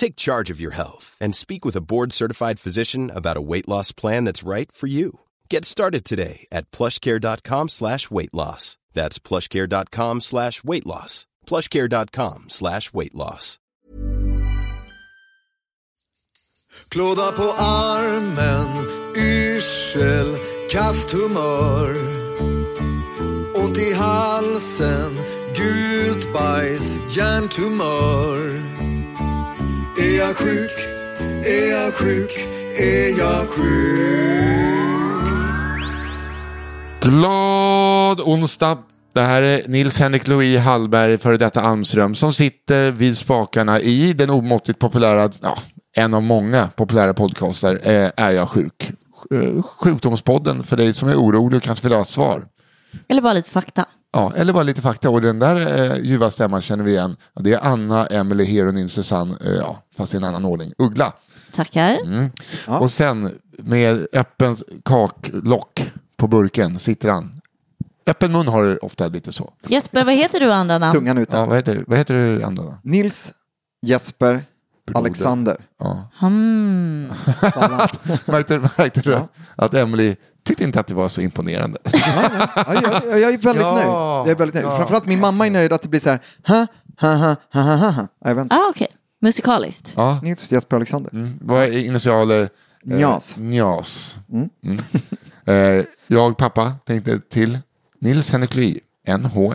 Take charge of your health and speak with a board-certified physician about a weight loss plan that's right for you. Get started today at plushcare.com slash weight loss. That's plushcare.com slash weight loss. plushcare.com slash weight loss. Klåda på armen, yrsel, kasthumör. Ont i halsen, gult bajs, hjärntumör. Är jag sjuk? Är jag sjuk? Är jag sjuk? Glad onsdag! Det här är Nils-Henrik Louis Hallberg, före detta Almström, som sitter vid spakarna i den omåttligt populära, ja, en av många populära podcaster, eh, Är jag sjuk? Eh, Sjukdomspodden för dig som är orolig och kanske vill ha svar. Eller bara lite fakta. Ja, eller bara lite fakta. Och den där eh, ljuva stämman känner vi igen. Det är Anna, Emily, Heronin, Susanne, eh, ja, fast i en annan ordning. Uggla. Tackar. Mm. Och sen med öppen kaklock på burken sitter han. Öppen mun har du ofta lite så. Jesper, vad heter du andra namn? Tungan ute. Ja, vad, heter, vad heter du andra då? Nils, Jesper, Alexander. Ja. Hmm. märkte, märkte du att Emily tyckte inte att det var så imponerande? Ja, jag, jag är väldigt Ja, nöjd. Jag är väldigt nöjd. ja. Framförallt min mamma är nöjd att det blir så här, ha, ha, ha, ha, ha, ha. Ah, okej. Musikaliskt. Ja. Nils, Jesper, Alexander. Mm. Vad är initialer? Eh, Njas. Njas. Mm. Eh, jag, pappa, tänkte till Nils Henrik Louis, NHL.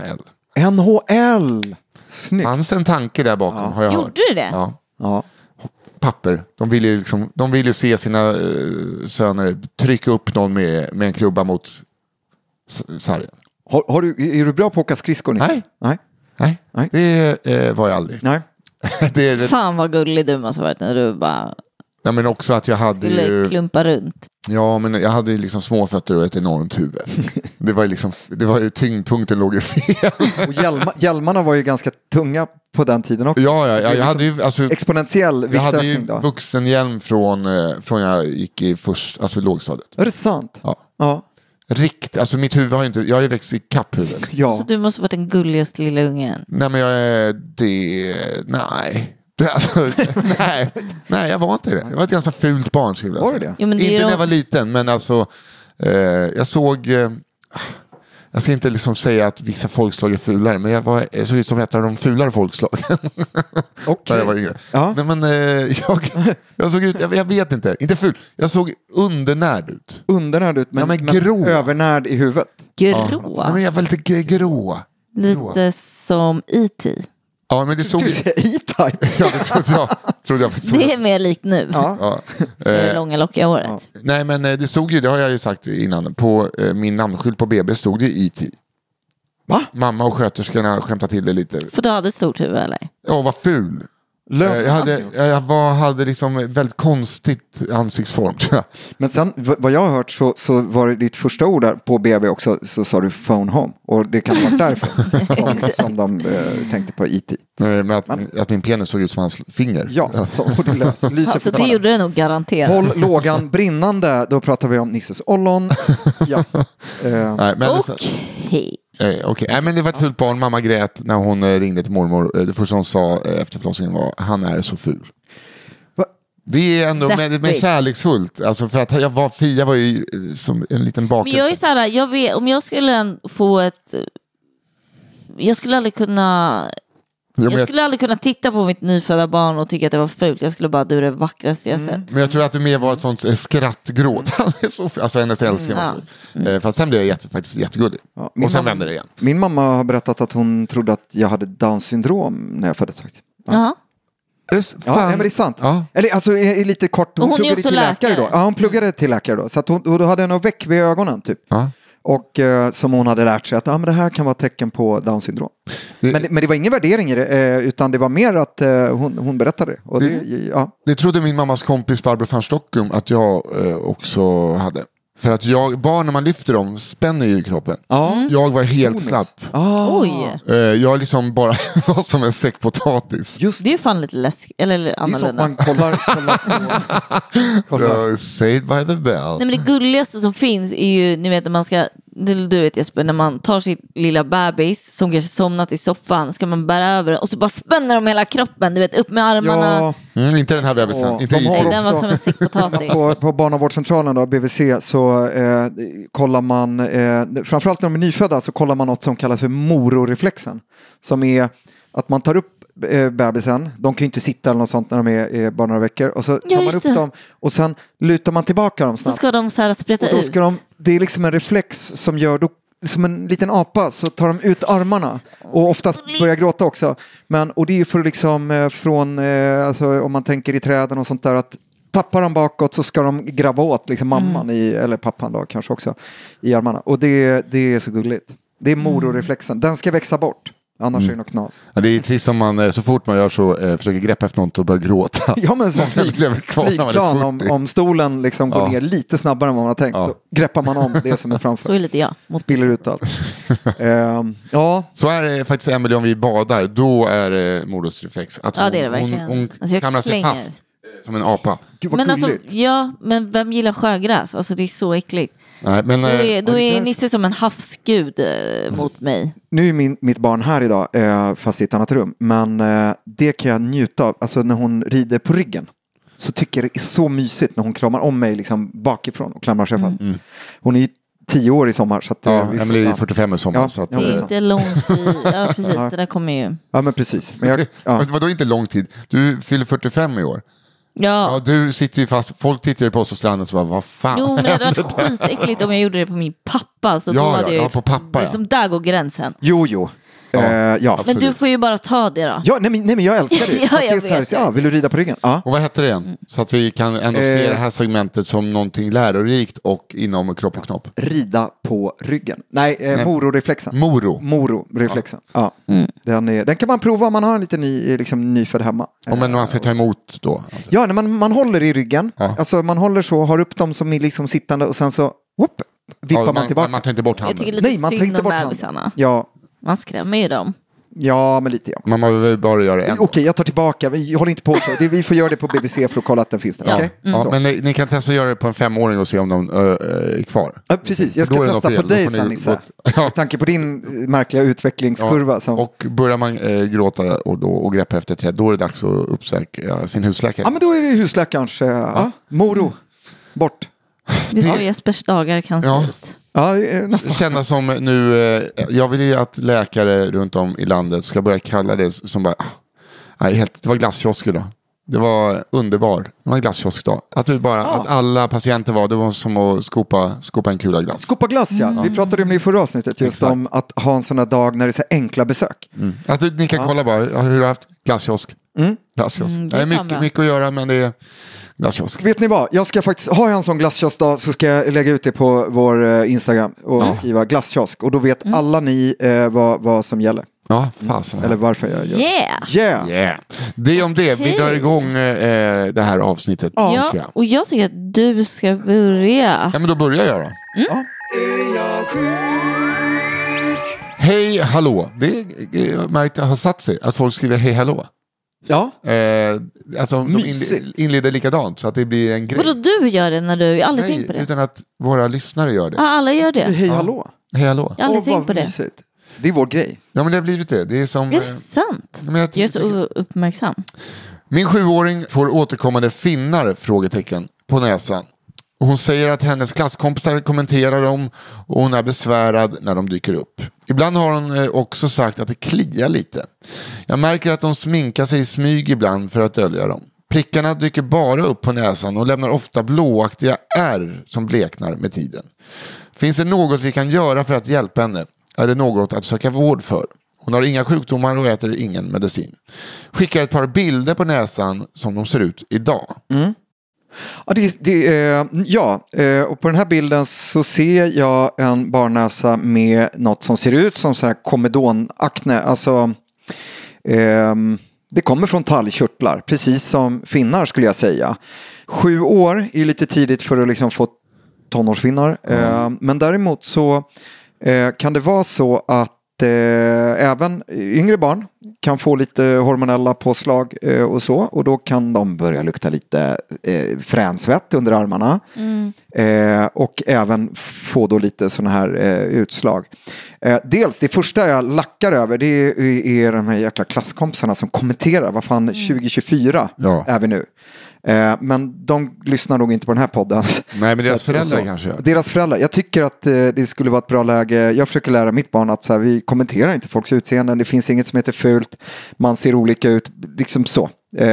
NHL. Snyggt. Fanns en tanke där bakom har jag Gjorde hört. du det? Ja. Papper, de vill ju liksom, de vill ju se sina eh, söner trycka upp någon med, med en klubba mot sargen. Har, har du, är du bra på att åka skridskor? Nej. Nej. Nej, Nej. det eh, var jag aldrig. Nej. det är, Fan vad gullig du måste ha varit när du bara ja, men också att jag hade skulle ju... klumpa runt. Ja, men jag hade ju liksom småfötter och ett enormt huvud. Det var ju liksom, det var ju tyngdpunkten låg ju fel. Och hjälma, hjälmarna var ju ganska tunga på den tiden också. Ja, ja, ja jag hade ju, alltså, Exponentiell jag hade ju då. vuxenhjälm från, eh, från jag gick i först, alltså lågstadiet. Är det sant? Ja. Ja. Rikt, alltså mitt huvud har ju inte, jag har ju växt i kapp huvudet. ja. Så du måste ha varit den gulligaste lilla ungen. Nej men jag är det, nej. Alltså, nej, nej, jag var inte det. Jag var ett ganska fult barn skulle jag säga. det? Jo, men Inte de- när jag var liten, men alltså eh, jag såg, eh, jag ska inte liksom säga att vissa folkslag är fulare, men jag, var, jag såg ut som ett av de fulare folkslagen Okej. när jag var yngre. Ja. Nej, men, eh, jag, jag såg ut, jag, jag vet inte, inte ful, jag såg undernärd ut. Undernärd ut, men, Ja, men grå. övernärd i huvudet. Grå. Ja, men jag var lite grå. Lite som E E.T. Ja, men det såg Du säger E-Type. Ja, det trodde jag. Trodde jag. Det är mer likt nu. Ja. Ja. Det Eh, långa lockiga håret. nej, men eh, det stod ju, det har jag ju sagt innan, på eh, min namnskylt på BB stod det IT. Va? Mamma och sköterskorna skämtade till det lite. För du hade stort huvud eller? Ja, vad ful. Lös Eh, Jag hade, jag var, hade liksom ett väldigt konstigt ansiktsform. Men sen vad jag har hört så, så var det ditt första ord där på BB också så sa du phone home. Och det kan ha varit därför som, som de eh, tänkte på IT. Eh, Med att, att min penis såg ut som hans finger. Ja, så, och det lös, lyser Alltså det gjorde det nog garanterat. Håll lågan brinnande, då pratar vi om Nisses ollon. Ja. Eh, Nej, men, Okej. Eh, Okej, Nej, men det var ett fult barn. Mamma grät när hon eh, ringde till mormor. Eh, Det första hon sa efter förlossningen var han är så ful. Va? Det är ändå men, men Deppigt. kärleksfullt. Alltså för att jag var, Fia var ju som en liten Men bakelse. jag är så här, jag vet, om jag skulle få ett... Jag skulle aldrig kunna... Ja, Jag jag, skulle aldrig kunna titta på mitt nyfödda barn och tycka att det var fult. Jag skulle bara, du är det vackraste jag sett. men jag tror att det mer var ett sånt eh, skrattgråt. Alltså hennes älskling så. Eh, För att sen blev jag jätte, faktiskt jättegullig. Ja, min Och sen mamma- vände det igen. Min mamma har berättat att hon trodde att jag hade Downs syndrom när jag föddes. Faktiskt. Ja, nej, men det är sant. Ja. Eller alltså, i, i lite kort, hon, hon pluggade till läkare. läkare. då. Ja, hon pluggade till läkare då. Så att hon, och då hade hon något väck vid ögonen typ. Ja. Och eh, som hon hade lärt sig att ah, men det här kan vara tecken på Downs syndrom. Det- Men, det- men det var ingen värdering i det, eh, utan det var mer att eh, hon, hon berättade det. Och det, ja. Det trodde min mammas kompis Barbro van Stockum att jag eh, också hade. För att jag, barn när man lyfter dem spänner ju kroppen. Ja. Jag var helt Tonis. slapp. Ah, Oj, Eh, jag liksom bara var som en säck potatis. Just det är ju fan lite läskigt. Eller det är så att annorlunda. man kollar, kollar på... kollar. Uh, saved by the bell. Nej men det gulligaste som finns är ju, ni vet när man ska, du vet Jesper, när man tar sin lilla bebis som kanske somnat i soffan, ska man bära över den och så bara spänner de hela kroppen, du vet upp med armarna. Ja, Mm, inte den här bebisen. Ja, Inte de har. Den var som en sickpotatis. på, på barnavårdscentralen, då, BVC, så eh, kollar man, eh, framförallt när de är nyfödda, så kollar man något som kallas för mororeflexen. Som är att man tar upp bebisen, de kan ju inte sitta eller något sånt när de är eh, bara några veckor, och så tar Ja, man just upp det. dem och sen lutar man tillbaka dem Så snabbt. ska de så här spreta ut. de, det är liksom en reflex som gör, då, som en liten apa så tar de ut armarna och oftast börjar gråta också. Men, och det är ju för liksom eh, från, eh, alltså, om man tänker i träden och sånt där, att tappar de bakåt så ska de grabba åt liksom mamman, i, eller pappan då kanske också, i armarna. Och det, det är så gulligt. Det är mororeflexen, den ska växa bort. Annars är det något knas. Ja, det är trist om man eh, så fort man gör så eh, försöker greppa efter något och börjar gråta. Ja men är flygplan, om, 40. om stolen liksom går Ja. ner lite snabbare än vad man har tänkt Ja. så greppar man om det som är framför. Så är lite jag. Mot Spiller ut allt. Ehm, ja, Så är det faktiskt Emelie om vi badar, då är det modersreflex. Att Ja, det är det hon, verkligen. Hon, hon Alltså, jag klamrar sig fast eh, som en apa. gud vad men alltså, ja, men vem gillar sjögräs? Alltså det är så äckligt. Nej, men, Då eh, är, då är är därför. Nisse som en havsgud eh, mot mig. nu är min, mitt barn här idag, eh, fast i ett annat rum. Men det kan jag njuta av. Alltså när hon rider på ryggen. Så tycker jag det är så mysigt när hon kramar om mig liksom bakifrån och klamrar sig fast. Hon är ju tio år i sommar. Så att, ja, vi Emelie är ja. 45 i sommar. Ja, så att, Det är inte lång tid. Ja precis, det där kommer ju. ja, men precis. Men jag, ja. Men vadå inte lång tid? Du fyller 45 i år. Ja, Ja. du sitter ju fast, folk tittar ju på oss på stranden och så bara, vad fan Jo men det hade varit skitäckligt om jag gjorde det på min pappa. Så Ja, då ja, hade jag ju, ja, på pappa, ja. liksom, Där går gränsen. Jo, jo. Ja. Eh, ja. Men du får ju bara ta det då. Ja, nej, men, nej men jag älskar det. Ja, Så det är jag så här, så, ja, vill du rida på ryggen? Ja. Och vad hette det igen? Så att vi kan ändå se Eh. det här segmentet som någonting lärorikt och inom kropp och knopp. Rida på ryggen. Nej, eh, Nej. mororeflexen. Moro. Mororeflexen. Ja. Mm. Den, är, den kan man prova om man har en liten ny, liksom, nyfödd hemma. Om man man ska ta emot då. Ja, när man, man håller i ryggen, Ja. alltså man håller så, har upp dem som är liksom sittande och sen så whoop, vippar Ja, man tillbaka. Man tar inte bort Jag handen. tycker lite Nej, man tar synd inte om bort handen. bebisarna. Ja, Man skrämmer ju dem. ja, men lite ja. Man behöver bara göra en. Okej, jag tar tillbaka, vi håller inte på så. Det, vi får göra det på BVC för att kolla att den finns där. Ja. okej? Ja, Så. men ni, ni kan testa att göra det på en femåring och se om de ö, är kvar. Ja, precis, jag ska testa på dig sen ni Nisse. Ja. Med tanke på din eh, märkliga utvecklingskurva. Som... Och börjar man eh, gråta och, då, och greppa efter träd, då är det dags att uppsöka sin husläkare. Ja, men då är det husläkarens, eh, ja. Moro, bort. Det är så Jespers dagar kan se Ja. ut. Ja, nästan. Känna som nu, eh, jag vill ju att läkare runt om i landet ska börja kalla det som bara, ah, nej, helt, det var glasskiosk idag. Det var underbar, det var en glasskioskdag. Att, du bara, att alla patienter var, det var som att skopa, skopa en kula glass. Skopa glass ja, vi pratade om det i förra avsnittet, just Exakt. om att ha en sån här dag när det är så enkla besök. Att du, ni kan kolla bara, ja, hur har du haft glasskiosk? Glasskiosk. Mm, det är mycket, mycket att göra men det är glasskiosk. Vet ni vad, jag ska faktiskt, har jag en sån glasskiosdag så ska jag lägga ut det på vår eh, Instagram och skriva glasskiosk och då vet alla ni eh, vad, vad som gäller. Ja, fasen. Eller varför jag gör Yeah! Yeah! Yeah. Det om det. Vi drar igång eh, det här avsnittet. Ja, jag. och jag tycker att du ska börja. Ja, men då börjar jag då. Är jag sjuk? Hej, hallå. Det är, jag märkt att det har satt sig att folk skriver hej, hallå. Ja, Eh, alltså de Mysigt. inle- inleder likadant så att det blir en grej. Vadå du gör det när du, jag har aldrig tänkt på Nej, det. utan att våra lyssnare gör det. Ja, alla gör det. hej hallå. Hej, hallå. Jag har aldrig Åh, vad tänkt på det. mysigt. Det är vår grej. Ja, men det har blivit det. Det är som... Är det eh, sant? men jag Jag är så uppmärksam. Min sjuåring får återkommande finnar? Frågetecken, på näsan. Och Hon säger att hennes klasskompisar kommenterar dem och hon är besvärad när de dyker upp. Ibland har hon eh, också sagt att det kliar lite. Jag märker att de sminkar sig i smyg ibland för att dölja dem. Prickarna dyker bara upp på näsan och lämnar ofta blåaktiga ärr som bleknar med tiden. Finns det något vi kan göra för att hjälpa henne? Är det något att söka vård för? Hon har inga sjukdomar och äter ingen medicin. Skickar ett par bilder på näsan som de ser ut idag. Mm. Ja, det, det, eh, ja eh, och på den här bilden så ser jag en barnnäsa med något som ser ut som så här komedonakne. Alltså, ehm, det kommer från talgkörtlar, precis som finnar skulle jag säga. Sju år är lite tidigt för att liksom få tonårsfinnar. Eh, men däremot så eh, kan det vara så att eh, även yngre barn kan få lite hormonella påslag eh, och så. Och då kan de börja lukta lite eh, fränsvett under armarna. Eh, och även få då lite sådana här eh, utslag. Eh, dels, det första jag lackar över det är, är de här jäkla klasskompisarna som kommenterar. Vad fan, 2024 Ja. är vi nu. Eh, men de lyssnar nog inte på den här podden. Nej, men deras föräldrar kanske gör. Deras föräldrar. Jag tycker att eh, det skulle vara ett bra läge. Jag försöker lära mitt barn att så här, vi kommenterar inte folks utseenden. Det finns inget som heter fult. Man ser olika ut. Liksom så. Eh,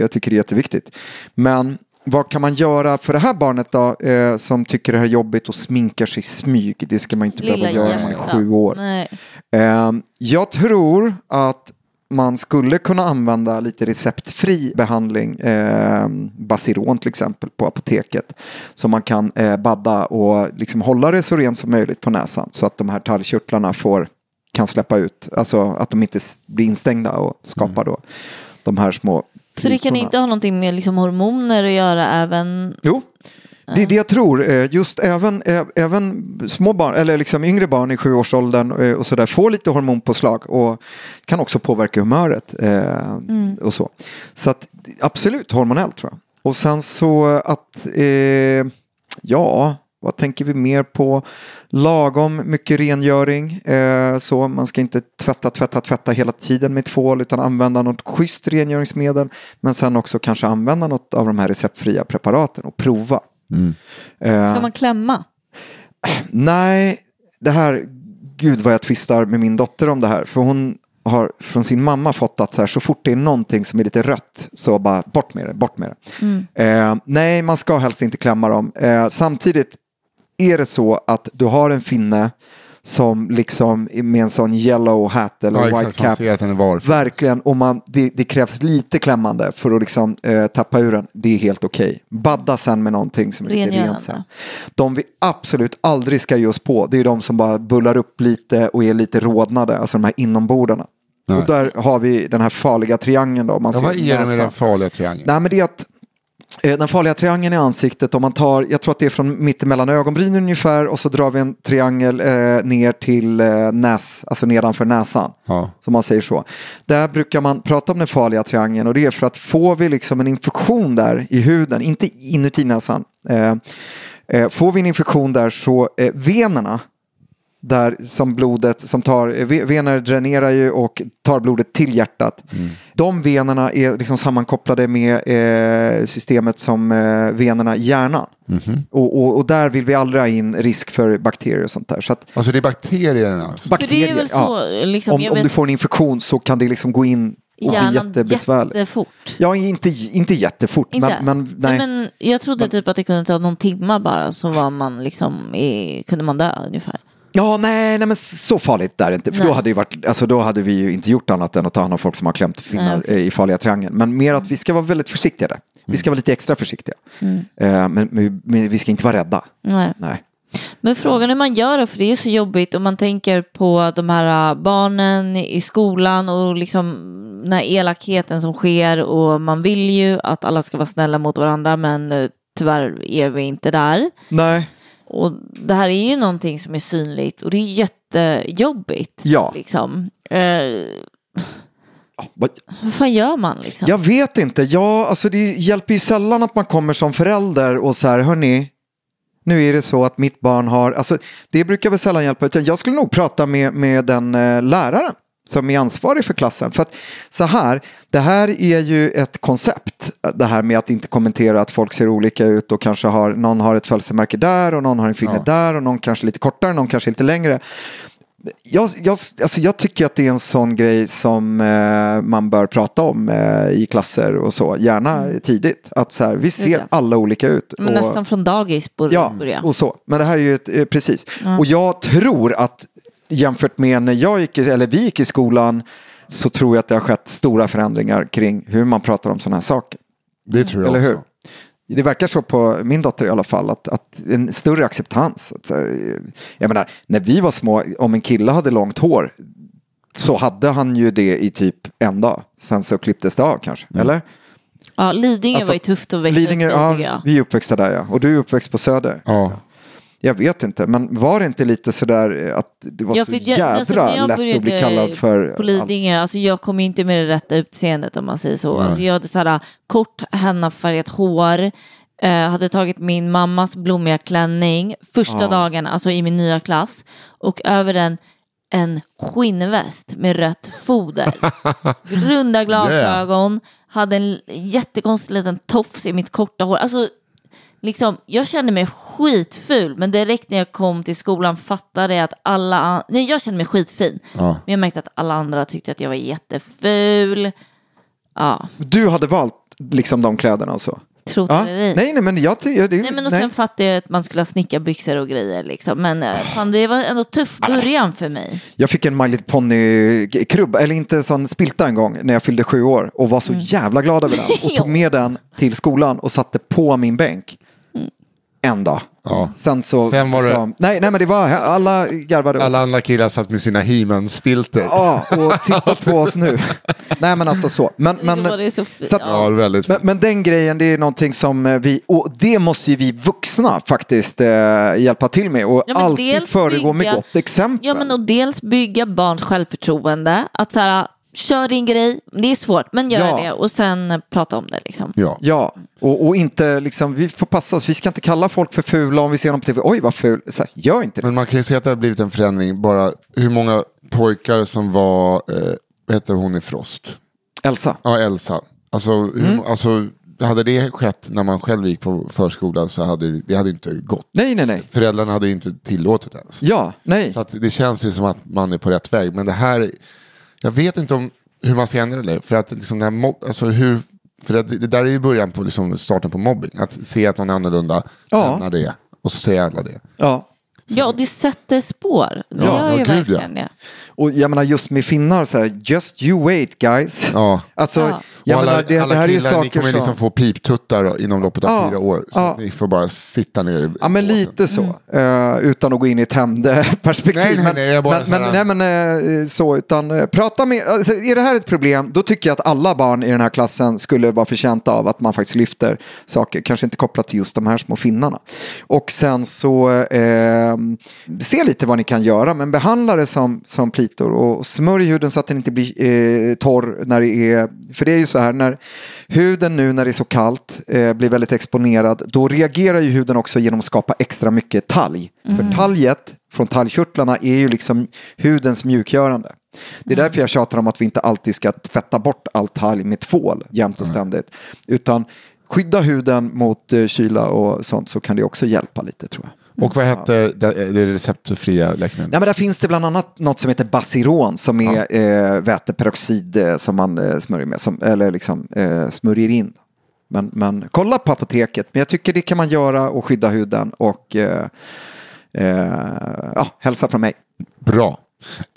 jag tycker det är jätteviktigt. Men vad kan man göra för det här barnet då? Eh, som tycker det här är jobbigt och sminkar sig i smyg. Det ska man inte Lilla behöva göra när man är sju år. Nej. Eh, jag tror att man skulle kunna använda lite receptfri behandling, eh, Basiron till exempel på apoteket, som man kan eh, badda och liksom hålla det så rent som möjligt på näsan så att de här talgkörtlarna får, kan släppa ut, alltså att de inte blir instängda och skapar då de här små Så det kan inte ha någonting med liksom hormoner att göra även... Jo, det är det jag tror. Eh, Just även, ä- även små barn, eller liksom yngre barn i sjuårsåldern eh, och sådär får lite hormonpåslag och kan också påverka humöret eh, och så. Så att, absolut hormonellt tror jag. Och sen så att, eh, ja, vad tänker vi mer på? Lagom mycket rengöring. Eh, så man ska inte tvätta, tvätta, tvätta hela tiden med tvål utan använda något schysst rengöringsmedel. Men sen också kanske använda något av de här receptfria preparaten och prova. Eh, Ska man klämma? Nej, det här, gud vad jag tvistar med min dotter om det här. För hon har från sin mamma fått att så, här, så fort det är någonting som är lite rött så bara bort med det, bort med det. Eh, nej, man ska helst inte klämma dem. Eh, samtidigt är det så att du har en finne som liksom med en sån yellow hat eller Ja, white cap. ser att den är var. Verkligen, och man, det, det krävs lite klämmande för att liksom, eh, tappa ur den. Det är helt okej. Badda sen med någonting som är lite rent sen. De vi absolut aldrig ska ge oss på, det är de som bara bullar upp lite och är lite rodnade, alltså de här inombordarna. Nej. Och där har vi den här farliga triangeln då. Man Ja, ser vad är det med den farliga triangeln? Nej, men det är att den farliga triangeln i ansiktet, om man tar, jag tror att det är från mitten mellan ögonbrynen ungefär och så drar vi en triangel eh, ner till eh, näs, alltså nedanför näsan. Ja. Som man säger så. Där brukar man prata om den farliga triangeln och det är för att får vi liksom en infektion där i huden, inte inuti näsan, eh, eh, får vi en infektion där så eh, venerna där som blodet som tar, eh, ve- vener dränerar ju och tar blodet till hjärtat. De venerna är liksom sammankopplade med eh, systemet som eh, venerna i hjärnan. Och, och, och där vill vi aldrig ha in risk för bakterier och sånt där. Så att Alltså det är bakterierna. Det är väl så, liksom, om jag om vet, du får en infektion så kan det liksom gå in och bli hjärnan jättebesvärligt. jättefort. Ja, inte, inte jättefort, Inte? men, men nej. men jag trodde typ att det kunde ta någon timma bara så var man liksom i, kunde man dö ungefär. Ja, nej, nej, men så farligt är det inte. För Nej. då hade, det varit, alltså, då hade vi ju inte gjort annat än att ta hand om folk som har klämt finnar Nej, eh, i farliga triangeln. Men mer att vi ska vara väldigt försiktiga där. Vi ska vara lite extra försiktiga. Mm. Eh, men, men, men vi ska inte vara rädda. Nej. Nej. Men frågan hur man gör det, för det är så jobbigt om man tänker på de här äh, barnen i skolan och liksom den här elakheten som sker och man vill ju att alla ska vara snälla mot varandra men eh, tyvärr är vi inte där. Nej, Och det här är ju någonting som är synligt och det är jättejobbigt. Ja. Liksom. Eh, vad- fan gör man liksom? jag vet inte. Ja, alltså det hjälper ju sällan att man kommer som förälder och så här, hörni, nu är det så att mitt barn har, alltså det brukar väl sällan hjälpa, utan jag skulle nog prata med, med den eh, läraren som är ansvarig för klassen. För att så här, det här är ju ett koncept, det här med att inte kommentera att folk ser olika ut och kanske har, någon har ett födelsemärke där och någon har en finger där och någon kanske lite kortare, någon kanske lite längre. Jag, jag, alltså jag tycker att det är en sån grej som eh, man bör prata om eh, i klasser och så, gärna tidigt. Att så här, vi ser Mm. alla olika ut. Och, Nästan från dagis borde Ja, börja. och så. Men det här är ju ett, eh, precis. Och jag tror att jämfört med när jag gick, i- eller vi gick i skolan så tror jag att det har skett stora förändringar kring hur man pratar om sådana här saker. Det tror jag Eller hur? också. Det verkar så på min dotter i alla fall, att, att en större acceptans. Att, jag menar, när vi var små, om en kille hade långt hår så hade han ju det i typ en dag. Sen så klipptes det av kanske, eller? Ja, Lidingö Alltså, var ju tufft att växa Lidingö, upp i, ja, vi är uppväxta där ja. Och du är uppväxt på Söder. Ja. Jag vet inte, men var det inte lite sådär att det var Ja, så för jag- jädra alltså, jag lätt att bli kallad för På Lidingö, alltså jag kom ju inte med det rätta utseendet om man säger så. Alltså jag hade så här kort hennafärgat hår, eh, hade tagit min mammas blommiga klänning första dagen, alltså i min nya klass, och över den en skinnväst med rött foder. Runda glasögon, hade en jättekonstig liten tofs i mitt korta hår. Alltså, liksom, jag kände mig skitful, men direkt när jag kom till skolan fattade jag att alla... an- Nej, jag kände mig skitfin. Men jag märkte att alla andra tyckte att jag var jätteful. Ja, Du hade valt liksom de kläderna och så? tro Ja. det. Nej, nej, men jag ty- det, Nej, men och sen fattade jag att man skulle ha snickarbyxor och grejer. Liksom. Men eh, fan, det var ändå tuff början för mig. Jag fick en My Little Pony-krubb, eller inte sån spilta en gång när jag fyllde sju år och var så Mm. jävla glad över den. Och tog med den till skolan och satte på min bänk. En dag. Ja. Sen så... Sen var det- så- nej, nej, men det var... Alla garvade. Alla andra killar satt med sina He-Man-spilter. Ja, och titta på oss nu. Nej, men alltså så. Men, men, det så fint. så att- Ja, väldigt Men, men den grejen, det är någonting som eh, vi, och det måste ju vi vuxna faktiskt eh, hjälpa till med och Ja, alltid föregå med bygga- gott exempel. Ja, men och dels bygga barns självförtroende. Att så här, kör din grej, det är svårt, men gör Ja. det. Och sen prata om det liksom. Ja. Ja, och, och inte liksom, vi får passa oss, vi ska inte kalla folk för fula om vi ser dem på tv, oj vad ful, så här, gör inte det. Men man kan ju se att det har blivit en förändring. Bara hur många pojkar som var, eh, heter hon i Frost? Elsa, Ja, Elsa. Alltså, hur, Mm. alltså, hade det skett när man själv gick på förskolan så hade det- hade inte gått. nej nej nej, Föräldrarna hade ju inte tillåtit det ens. ja, nej, Så att det känns ju som att man är på rätt väg. Men det här, jag vet inte om hur man ska ändra det. För att liksom det här alltså hur, för att det där är ju början på liksom starten på mobbing. Att se att någon är annorlunda, Ja. lämna det. Och så säger alla det. ja. Ja, och det sätter spår. Det Ja, gör ju ja, gud, verkligen det. Och jag menar just med finnar, så här, just you wait guys. Ja. Alltså, Ja. jag alla, menar, det, alla det här är ju killar, ni saker kommer som... liksom få piptuttar inom loppet av Ja, fyra år. Så ja. att ni får bara sitta ner Ja, men lite så. Eh, utan att gå in i ett hämndperspektiv. Nej, nej, men, nej, jag bara men, men, nej, men eh, så, utan eh, prata med, alltså, är det här ett problem, då tycker jag att alla barn i den här klassen skulle vara förtjänta av att man faktiskt lyfter saker, kanske inte kopplat till just de här små finnarna. Och sen så, eh, se lite vad ni kan göra, men behandla det som, som plitor och smörj huden så att den inte blir eh, torr när det är, för det är ju så här, när huden nu när det är så kallt eh, blir väldigt exponerad, då reagerar ju huden också genom att skapa extra mycket talg. För talget från talgkörtlarna är ju liksom hudens mjukgörande. Det är därför jag tjatar om att vi inte alltid ska tvätta bort all talg med tvål jämt och ständigt. Utan skydda huden mot eh, kyla och sånt så kan det också hjälpa lite tror jag. Och vad hette det, det receptfria läkemedlet? Nej, men där finns det bland annat något som heter Basiron som är eh, väteperoxid eh, som man eh, smörjer med, som, eller liksom eh, smörjer in. Men, men kolla på apoteket, men jag tycker det kan man göra och skydda huden och eh, eh, ja, hälsa från mig. Bra.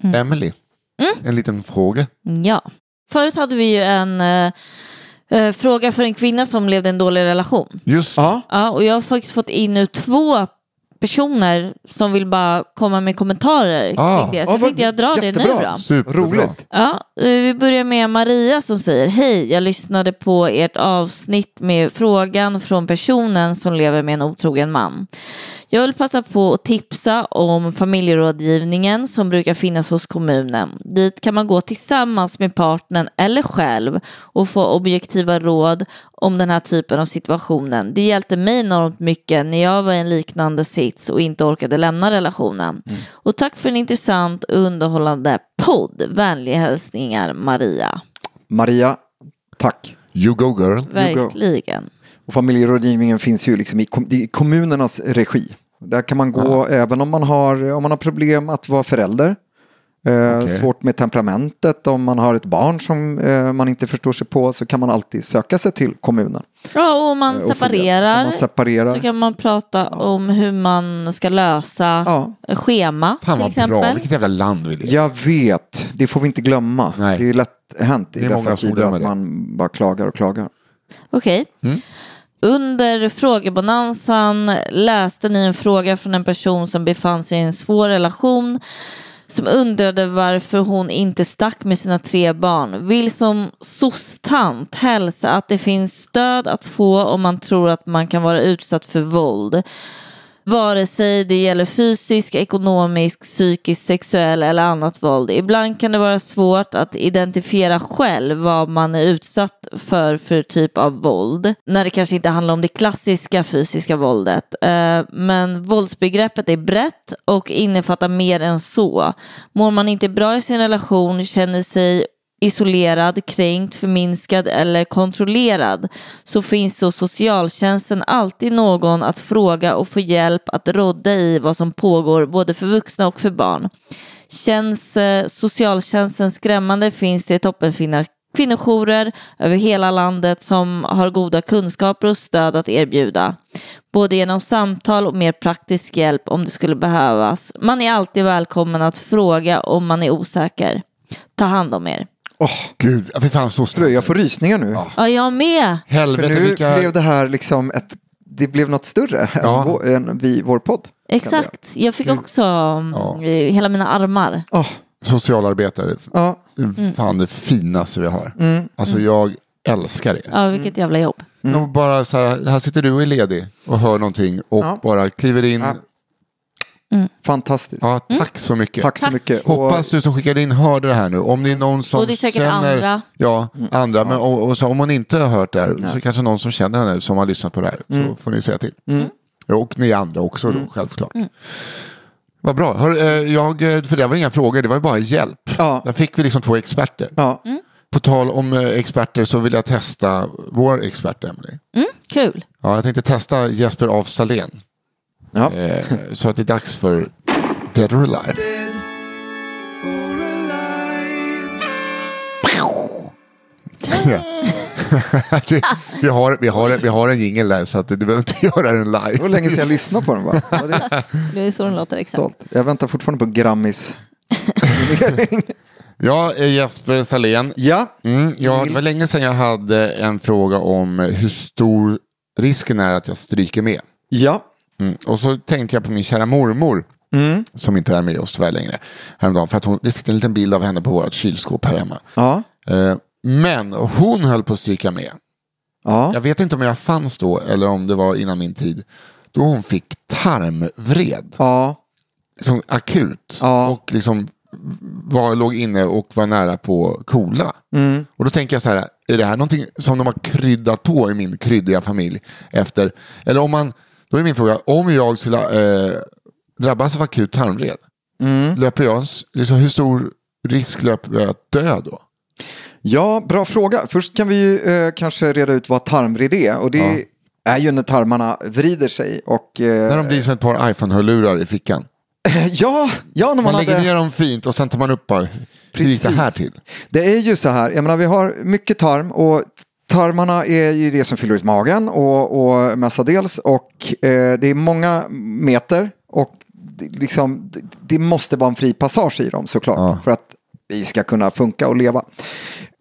Mm. Emily, en liten fråga. Ja. Förut hade vi ju en eh, fråga för en kvinna som levde i en dålig relation. Just Ja, Ja, och jag har faktiskt fått in nu två personer som vill bara komma med kommentarer Ah. kring det. Så vad- tänkte jag dra det nu då. Superbra. Roligt. Ja, eh, vi börjar med Maria som säger Hej, jag lyssnade på ert avsnitt med frågan från personen som lever med en otrogen man. Jag vill passa på att tipsa om familjerådgivningen som brukar finnas hos kommunen. Dit kan man gå tillsammans med partnern eller själv och få objektiva råd om den här typen av situationen. Det hjälpte mig enormt mycket när jag var i en liknande sits och inte orkade lämna relationen. Och tack för en intressant och underhållande podd. Vänliga hälsningar Maria. Maria, tack. You go girl. Verkligen. Och familjerådgivningen finns ju liksom i, kom, i kommunernas regi. Där kan man gå även om man, har, om man har problem att vara förälder. Eh, Okej. Svårt med temperamentet, om man har ett barn som eh, man inte förstår sig på så kan man alltid söka sig till kommunen. Ja, och om man Eh, och separerar, Om man separerar. så kan man prata om hur man ska lösa Ja. schema Fan till vad exempel. bra, vilket jävla land vi lever. Jag vet, det får vi inte glömma. Nej. Det är lätt hänt i dessa tider att man bara klagar och klagar. Okej. Mm. Under frågebonanzan läste ni en fråga från en person som befann sig i en svår relation som undrade varför hon inte stack med sina tre barn. Vill som sostant hälsa att det finns stöd att få om man tror att man kan vara utsatt för våld. Vare sig det gäller fysisk, ekonomisk, psykisk, sexuell eller annat våld. Ibland kan det vara svårt att identifiera själv vad man är utsatt för för typ av våld. När det kanske inte handlar om det klassiska fysiska våldet. Eh, men våldsbegreppet är brett och innefattar mer än så. Mår man inte bra i sin relation, känner sig isolerad, kränkt, förminskad eller kontrollerad så finns det hos socialtjänsten alltid någon att fråga och få hjälp att rodda i vad som pågår både för vuxna och för barn. Känns eh, socialtjänsten skrämmande finns det toppenfina kvinnojourer över hela landet som har goda kunskaper och stöd att erbjuda. Både genom samtal och mer praktisk hjälp om det skulle behövas. Man är alltid välkommen att fråga om man är osäker. Ta hand om er. Åh, Gud, ja, fy fan så du, jag får rysningar nu. Ja, jag med. För Helvete nu vilka... blev det här liksom ett, det blev något större Ja. än, vår, än vi, vår podd. Exakt. Jag fick också mm, hela mina armar. Åh, Socialarbetare, ja, fan det finaste vi har. Mm. Alltså jag älskar det. Ja, vilket jävla jobb. Och bara så här, här sitter du och är ledig och hör någonting och Ja. bara kliver in. Ja. Fantastiskt. Ja, tack så mycket. Tack så. Hoppas du som skickade in hörde det här nu. Om det är någon som Och det är säkert känner... andra. Ja, Mm. andra. Men, och, och så, om man inte har hört det här så är det kanske någon som känner henne som har lyssnat på det här. Mm. Så får ni säga till. Ja, Och ni andra också då, självklart. Vad bra. Hör, eh, jag, eh, för det var inga frågor, det var ju bara hjälp. Ja. Där fick vi liksom två experter. Ja. På tal om eh, experter så vill jag testa vår expert Emily. Mm, kul. Ja, jag tänkte testa Jesper af Salén. Ja. Eh, så att det är dags för Dead or Alive. Ja. det, vi, har, vi, har, vi har en jingel där så att du behöver inte göra den live. Det var länge sedan jag lyssnade på den va? Det är är så den låter exakt. stolt. Jag väntar fortfarande på Grammis. Ja, eh, Jesper Salén. ja, Mm, ja, det var länge sedan jag hade en fråga om hur stor risken är att jag stryker med. ja, Mm. Och så tänkte jag på min kära mormor. Som inte är med oss tyvärr längre. Häromdagen, för att hon, det sitter en liten bild av henne på vårt kylskåp här hemma. ja, Eh, men hon höll på att stryka med. ja. Jag vet inte om jag fanns då eller om det var innan min tid. Då hon fick tarmvred. ja. Liksom akut. Ja. Och liksom var, låg inne och var nära på kola. Mm. Och då tänker jag så här, är det här någonting som de har kryddat på i min kryddiga familj? Efter, eller om man, då är min fråga, om jag skulle eh, drabbas av akut tarmvred, Mm. löper jag, liksom, hur stor risk löper jag att dö då? Ja, bra fråga. Först kan vi ju eh, kanske reda ut vad tarmvred är. Och det är ju när tarmarna vrider sig. Och, eh, När de blir som ett par iPhone-hörlurar i fickan. ja, ja, när man, Man hade... lägger ner dem fint och sen tar man upp bara, gick det här till? Det är ju så här, jag menar vi har mycket tarm och tarmarna är ju det som fyller ut magen och, och mestadels och eh, det är många meter och det, liksom, det, måste vara en fri passage i dem såklart Ja. för att vi ska kunna funka och leva.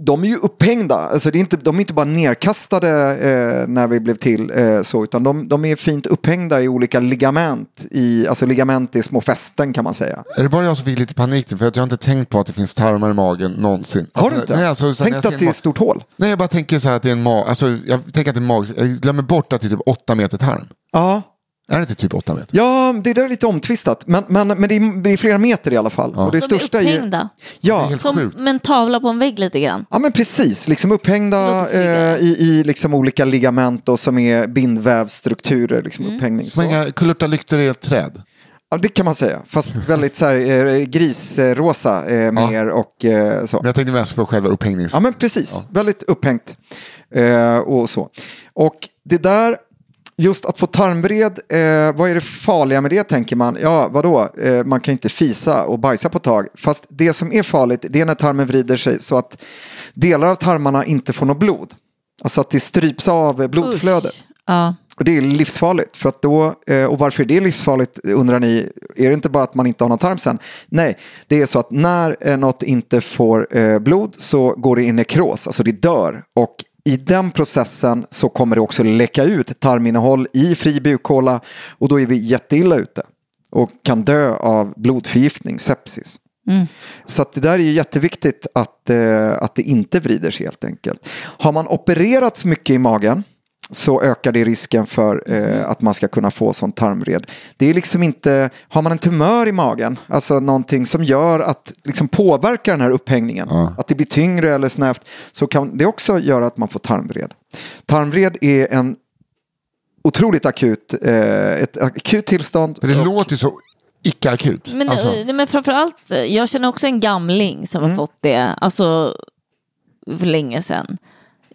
De är ju upphängda. Alltså det är inte, de är inte bara nerkastade eh, när vi blev till eh, så, utan de, de är fint upphängda i olika ligament. I, alltså ligament är små fästen kan man säga. Är det bara jag som fick lite panik nu? För att jag har inte tänkt på att det finns tarmar i magen någonsin. Har Alltså, du inte? Nej, alltså, så när Tänk jag dig ser att det är ett stort hål. Nej, jag bara tänker så här att det är en mag. Alltså, jag tänker att det är mag. Jag glömmer bort att det är typ åtta meter tarm. Ja, Är det inte typ åtta meter? ja det där är lite omtvistat. Men, men, men det, är, det är flera meter i alla fall. Och det De är största är upphängda. Det är Ja, helt Som en tavla på en vägg lite grann. Ja men precis, liksom upphängda eh, i, i liksom olika ligament och som är bindvävsstrukturer, liksom Mm. upphängning. Som Så. inga kullertalyktor i ett träd. Ja, det kan man säga, fast väldigt så här, eh, grisrosa eh, mer och eh, så. Men jag tänkte mest på själva upphängnings... Ja men precis, väldigt upphängt eh, och så. Och det där, just att få tarmvred, eh, vad är det farliga med det tänker man? Ja, vadå, eh, man kan inte fisa och bajsa på ett tag. Fast det som är farligt, det är när tarmen vrider sig så att delar av tarmarna inte får något blod. Alltså att det stryps av blodflödet. Usch. Ja. Och det är livsfarligt. För att då, eh, och varför är det livsfarligt undrar ni? Är det inte bara att man inte har någon tarm sen? Nej, det är så att när eh, något inte får eh, blod så går det i nekros, alltså det dör. Och i den processen så kommer det också läcka ut tarminnehåll i fri bukhåla och då är vi jätteilla ute och kan dö av blodförgiftning, sepsis. Så att det där är ju jätteviktigt att, eh, att det inte vrider sig helt enkelt. Har man opererats mycket i magen så ökar det risken för eh, att man ska kunna få sån tarmvred. Det är liksom inte, har man en tumör i magen, alltså någonting som gör att, liksom påverkar den här upphängningen, att det blir tyngre eller snävt, så kan det också göra att man får tarmvred. Tarmvred är en otroligt akut, eh, ett akut tillstånd. För det och- låter så icke-akut. Men, alltså, eh, men framförallt, eh, jag känner också en gamling som Mm. har fått det, alltså för länge sedan.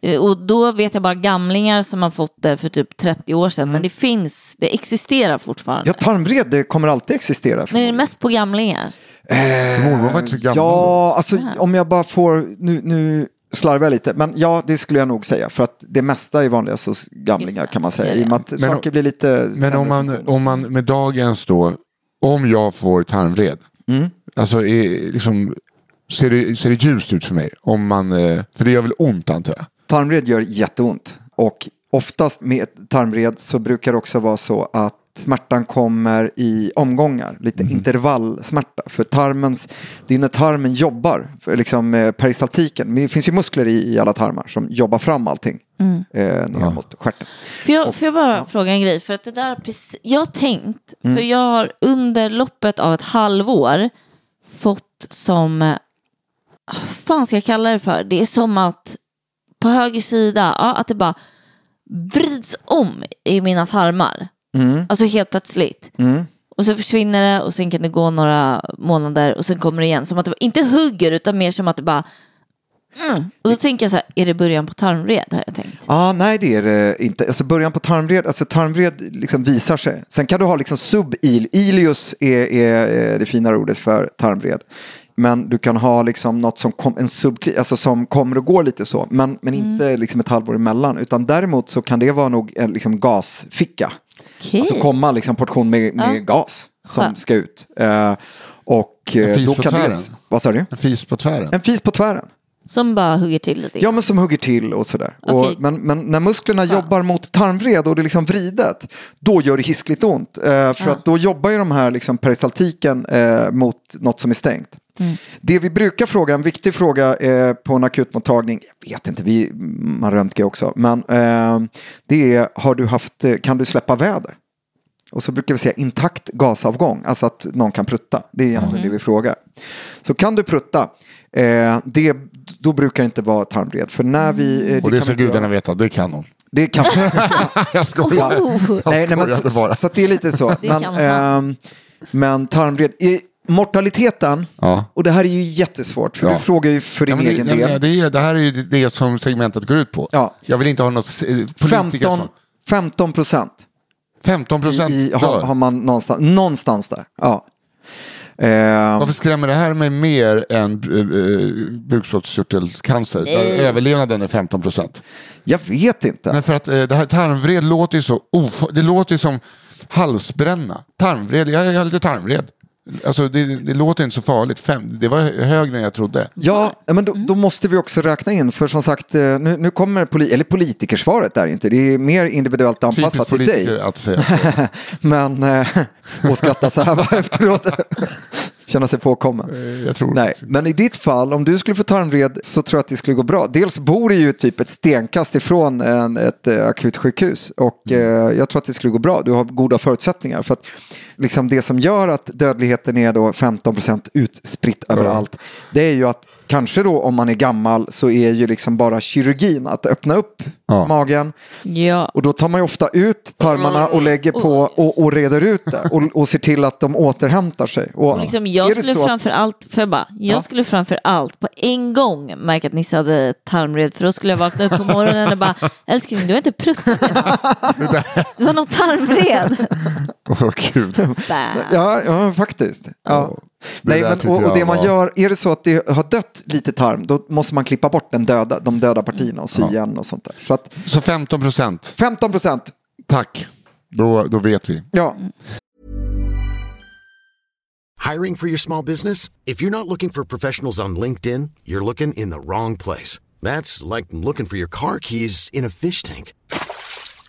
Eh, Och då vet jag bara gamlingar som har fått det för typ 30 år sedan. Men det finns, det existerar fortfarande. Ja, tarmvred det kommer alltid existera. men är det mest på gamlingar? mormor var inte så gammal. Ja, alltså om jag bara får, nu, nu slarvar jag lite, men ja, det skulle jag nog säga. För att det mesta är vanligast hos gamlingar kan man säga. I och med att Men saker om- blir lite Men om man, om man med dagens då, om jag får tarmvred, Mm. alltså är, liksom, ser, det, ser det ljust ut för mig? Om man, eh, för det gör väl ont antar jag? Tarmvred gör jätteont. Och oftast med tarmvred så brukar det också vara så att smärtan kommer i omgångar, lite intervallsmärta. För tarmens, det är när tarmen jobbar, liksom med peristaltiken. Det finns ju muskler i, i alla tarmar som jobbar fram allting eh, ner mot stjärten. Får jag, får jag bara fråga en grej? För att det där, jag har tänkt, Mm. för jag har under loppet av ett halvår fått som, eh, vad fan ska jag kalla det för? Det är som att på höger sida, ja, att det bara vrids om i mina tarmar. Mm. Alltså helt plötsligt. Och så försvinner det och sen kan det gå några månader och sen kommer det igen. Som att det inte hugger utan mer som att det bara... Mm. Och då tänker jag så här, är det början på tarmvred har jag tänkt. Ah, nej, det är det inte. Alltså början på tarmvred, alltså tarmvred liksom visar sig. Sen kan du ha liksom sub-il. Ilius är, är eh, det fina ordet för tarmvred. Men du kan ha liksom något som, kom, en sub, alltså som kommer och går lite så. Men, men inte liksom ett halvår emellan. Utan däremot så kan det vara nog en liksom gasficka. Okej. Alltså komma liksom portion med, med Ja. gas som Skönt. ska ut. Eh, och eh, fis då på kan det... tvären. Vad sa du? En fis på tvären. En fis på tvären. Som bara hugger till lite. Ja, men som hugger till och sådär. Och, men, men när musklerna jobbar mot tarmvred och det är liksom vridet, då gör det hiskligt ont. Eh, för att då jobbar ju de här liksom peristaltiken eh, mot något som är stängt. Det vi brukar fråga, en viktig fråga eh, på en akutmottagning, jag vet inte, vi, man röntgar också, men eh, det är, har du haft, eh, kan du släppa väder? Och så brukar vi säga intakt gasavgång, alltså att någon kan prutta. Det är egentligen det vi frågar. Så kan du prutta, eh, det, då brukar det inte vara tarmvred. För när vi... eh, Och det ska gudarna göra. veta, det kan hon. Det kan Jag skojar. Oh. Jag nej, nej, men, så, så att det är lite så. Det men, kan man. ehm, men tarmvred, i mortaliteten, Ja. och det här är ju jättesvårt, för Ja. du frågar ju för din Ja, det, egen ja, del. men det, är, det här är ju det som segmentet går ut på. Ja. Jag vill inte ha något eh, politiker 15, som... 15 procent 15 procent har, har man någonstans, någonstans där. Ja. Ehm, Varför skrämmer det här mig mer än uh, bukspottkörtelcancer? Där överlevnaden är 15 procent. jag vet inte. Men för att eh, det här tarmvred låter ju så of- Det låter ju som halsbränna. Tarmvred, jag, jag har lite tarmvred. Alltså, det, det låter inte så farligt. Fem, det var högre än jag trodde. Ja, men då, då måste vi också räkna in, för som sagt, eh, nu, nu kommer poli eller politikersvaret där inte, det är mer individuellt anpassat Typiskt till dig. politiker att säga så. Men, eh, och skratta så här efteråt. Känna sig påkommen. Eh, Jag tror Nej, men i ditt fall, om du skulle få tarmvred så tror jag att det skulle gå bra. Dels bor du ju typ ett stenkast ifrån en, ett eh, akutsjukhus och Mm. eh, jag tror att det skulle gå bra. Du har goda förutsättningar. För att liksom det som gör att dödligheten är då 15 procent utspritt överallt, det är ju att kanske då om man är gammal så är ju liksom bara kirurgin att öppna upp Ja. magen Ja. och då tar man ju ofta ut tarmarna och lägger på och, och reder ut det och, och ser till att de återhämtar sig. Och liksom, jag skulle så att- framför allt, för jag bara, jag Ja. skulle framför allt på en gång märka att Nisse hade tarmvred för då skulle jag vakna upp på morgonen och bara, älskling du har inte pruttat idag. Du har någon tarmvred. Åh, gud. Bam. Ja, ja faktiskt. Ja. Nej, men, och, och det man var- gör, är det så att det har dött lite tarm, då måste man klippa bort den döda, de döda partierna och sy igen och sånt där. Så att Så 15 procent. 15 procent, Tack. Då, då vet vi. ja. Hiring for your small business? If you're not looking for professionals on LinkedIn, you're looking in the wrong place. That's like looking for your car keys in a fish tank.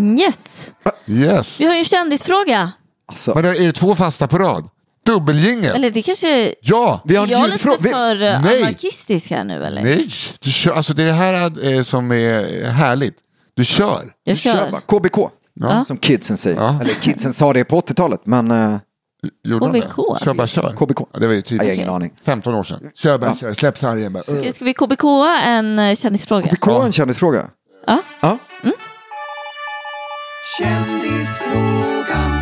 Yes, Yes. vi har ju en kändisfråga. Alltså, Men är det två fasta på rad? Dubbeljingel? Eller det kanske... Ja! vi har Är jag en lite vi- för eh, Nej. anarkistisk här nu eller? Nej, du kör, alltså det är det här eh, som är härligt. Du kör. Jag vi kör kör. bara. KBK, som kidsen säger. Ja. Eller kidsen sa det på 80-talet, men eh, Gjorde de KBK? det? Kör bara kör. KBK. Ja, det var ju typ Jag har ingen aning. 15 år sedan. Kör bara kör, släpp sargen bara. Ska- Ska vi KBK en kändisfråga? KBK en kändisfråga. Ja. Ja. Kändisfrågan.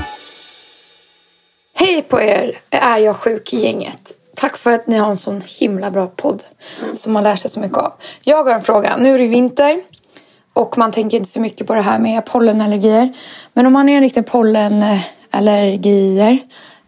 Hej på er, är jag sjuk i gänget? Tack för att ni har en sån himla bra podd som man lär sig så mycket av. Jag har en fråga. Nu är det vinter och man tänker inte så mycket på det här med pollenallergier. Men om man är en riktig pollenallergier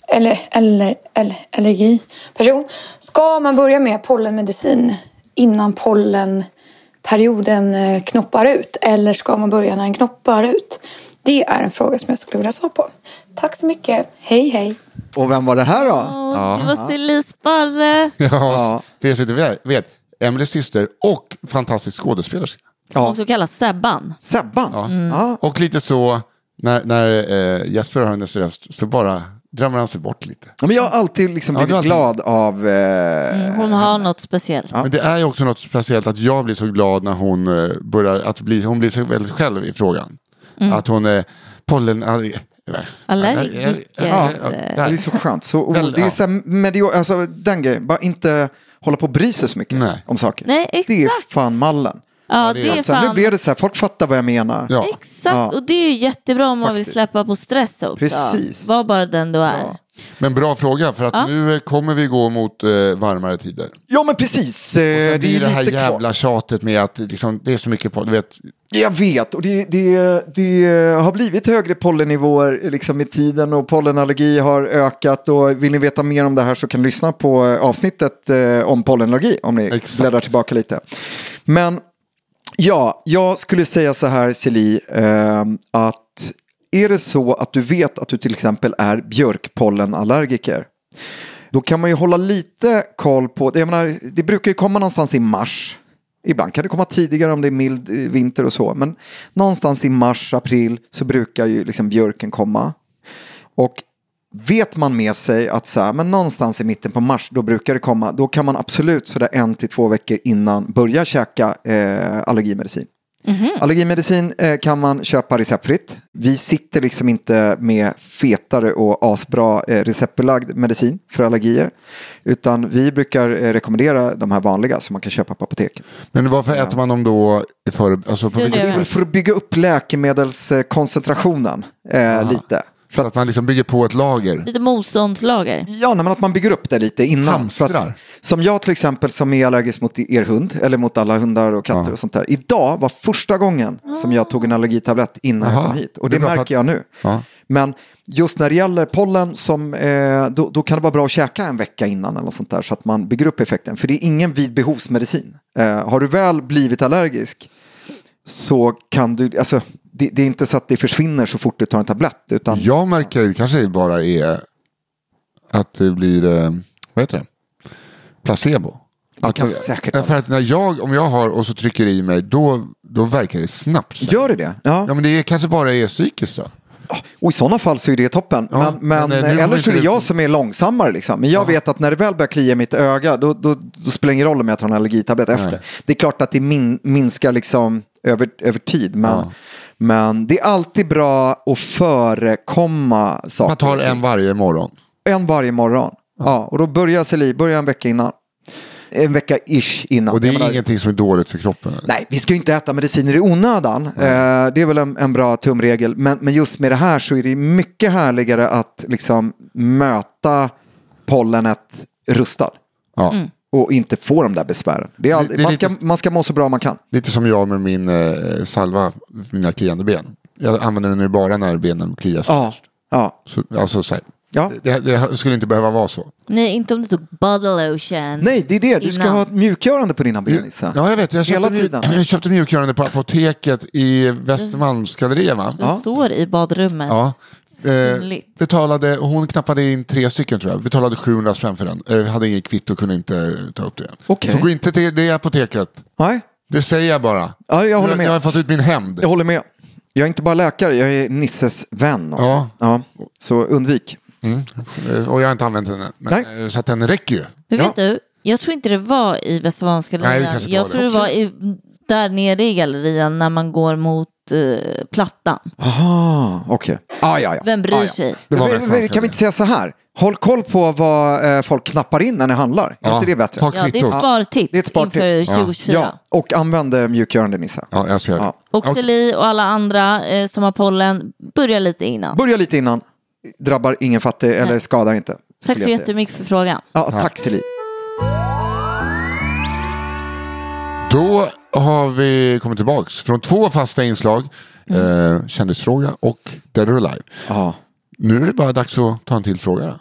eller, eller, eller allergiperson. Ska man börja med pollenmedicin innan pollenperioden eh, knoppar ut? Eller ska man börja när den knoppar ut? Det är en fråga som jag skulle vilja svara på. Tack så mycket. Hej hej. Och vem var det här då? Åh, Det var silly Sparre. Ja, för er som vet, Emelies syster och fantastisk skådespelerska. Som Ja. också kallas Sebban. Sebban? Ja. Ja. Och lite så, när, när eh, Jesper hör hennes röst så bara drömmer han sig bort lite. Ja, Men jag har alltid liksom Ja, blivit har alltid- glad av... Eh, Hon har något speciellt. Men det är ju också något speciellt att jag blir så glad när hon eh, börjar, att bli, hon blir så väldigt själv i frågan. Att hon är pollen... Allergiker. Ja, eh, det är så skönt. Så, det är ja. så här medio, alltså, den grejen, bara inte hålla på och bry sig så mycket Nej. om saker. Nej, Det är exakt. fan mallen. Ja, det är Sen nu fan... blir det så här, folk fattar vad jag menar. Ja. Exakt, Ja. och det är ju jättebra om man vill Faktiskt. släppa på stress också. Precis. Var bara den du är. Men bra fråga, för att Ja. nu eh, kommer vi gå mot eh, varmare tider. Ja men precis, eh, Och sen det blir är det här jävla kvar. tjatet med att liksom, det är så mycket på, du vet, Jag vet, och det, det, det har blivit högre pollennivåer liksom med tiden och pollenallergi har ökat. Och vill ni veta mer om det här så kan ni lyssna på avsnittet eh, om pollenallergi om ni Exakt. bläddrar tillbaka lite. Men ja, jag skulle säga så här Celie, eh, att är det så att du vet att du till exempel är björkpollenallergiker då kan man ju hålla lite koll på, jag menar, det brukar ju komma någonstans i mars. Ibland kan det komma tidigare om det är mild eh, vinter och så. Men någonstans i mars, april så brukar ju liksom björken komma. Och vet man med sig att så här, men någonstans i mitten på mars då brukar det komma. Då kan man absolut sådär en till två veckor innan börja käka eh, allergimedicin. Allergimedicin eh, kan man köpa receptfritt. Vi sitter liksom inte med fetare och asbra eh, receptbelagd medicin för allergier. Utan vi brukar eh, rekommendera de här vanliga som man kan köpa på apoteket. Men varför äter man dem då i före, alltså på Det är Det är väl för att bygga upp läkemedelskoncentrationen eh, lite. För att man liksom bygger på ett lager. Lite motståndslager. Ja, men att man bygger upp det lite innan. Hamstrar. Att, som jag till exempel som är allergisk mot er hund, eller mot alla hundar och katter och sånt där. Idag var första gången som jag tog en allergitablett innan jag Jaha. kom hit. Och Det det, märker att- jag nu. Ja. Men just när det gäller pollen, som, eh, då, då kan det vara bra att käka en vecka innan eller sånt där, så att man bygger upp effekten. För det är ingen vid behovsmedicin. Eh, har du väl blivit allergisk så kan du, alltså, det, det är inte så att det försvinner så fort du tar en tablett. Utan, Jag märker ju kanske bara är att det blir, eh, vad heter det, placebo. Att, säkert vara för att när jag, om jag har och så trycker i mig, då, då verkar det snabbt. Gör det det? Ja. Ja men det är, kanske bara är psykiskt då. Och i sådana fall så är det toppen. Ja, men men, men, eh, eh, har eller så är det jag som är långsammare. Liksom. Men jag vet att när det väl börjar klia i mitt öga då, då, då spelar det ingen roll om jag tar en allergitablett efter. Det är klart att det min, minskar liksom över, över tid. Men, men det är alltid bra att förekomma saker. Man tar en varje morgon. En varje morgon. Ja. och då börjar Celie, börja en vecka innan. En vecka ish innan. Och det är menar- ingenting som är dåligt för kroppen. eller? Nej, vi ska ju inte äta mediciner i onödan. Eh, det är väl en, en bra tumregel. Men, men just med det här så är det mycket härligare att liksom möta pollenet rustad. Ja. Och inte få de där besvären. Det är all, Det- det är man, ska, lite- man ska må så bra man kan. Lite som jag med min eh, salva, mina kliande ben. Jag använder den nu bara när benen kliar Ja, ja. Så, alltså, så här, Ja. det, det skulle inte behöva vara så. Nej, inte om du tog body lotion. Nej, det är det. Du ska Innan. ha ett mjukgörande på dina ben. Issa. Ja, jag vet. Jag Hela köpte, tiden. mjuk, jag köpte mjukgörande på apoteket i Västermalmsgallerian. Va? Det står i badrummet. Ja. Eh, betalade, hon knappade in tre stycken tror jag. Betalade 700 spänn för den. Eh, hade inget kvitto och kunde inte ta upp det. Okej. Så gå inte till det apoteket. Nej, Det säger jag bara. ja, jag håller med. jag har fått ut min hämnd. Jag håller med. Jag är inte bara läkare, jag är Nisses vän. Också. Ja. Ja, så undvik. Eh, Och jag har inte använt den än. Men, Nej. eh, Så att den räcker ju. Men Ja. vet du, jag tror inte det var i det kanske inte Jag var tror det. det var i, där nere i gallerian när man går mot eh, Plattan. Aha, okej. Ah, ja, ja. Vem bryr ah, ja. sig? Det var Men- men kan vi inte säga så här? Håll koll på vad eh, folk knappar in när ni handlar. Är Ja, inte det bättre? ta Ja, det är ett spartips, Det är ett spartips. inför Ja. 2024. Ja, och använd eh, mjukgörande Nissa. Ja, jag ser det. Ja. Och Celie och alla andra eh, som har pollen, börja lite innan. Börja lite innan. Drabbar ingen fattig eller skadar inte. Tack så jättemycket för frågan. Ja, tack Celie. Har vi kommit tillbaks från två fasta inslag. Eh, kändisfråga och Dead or Alive. Ja. Nu är det bara dags att ta en till fråga.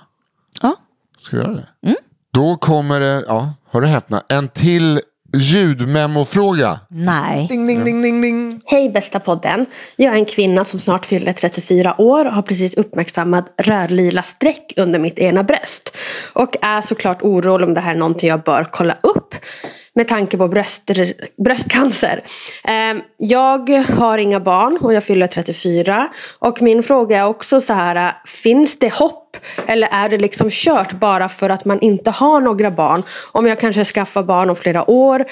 Ja. Ska vi göra det? Då kommer det, ja, hör du häpna, en till ljudmemofråga. Nej. Ding, ding, ding, ding, ding. Hej bästa podden. Jag är en kvinna som snart fyller 34 år och har precis uppmärksammat rödlila streck under mitt ena bröst. Och är såklart orolig om det här är någonting jag bör kolla upp med tanke på bröst, bröstcancer. Ehm, Jag har inga barn och jag fyller 34. Och min fråga är också så här, finns det hopp? Eller är det liksom kört bara för att man inte har några barn? Om jag kanske skaffar barn om flera år.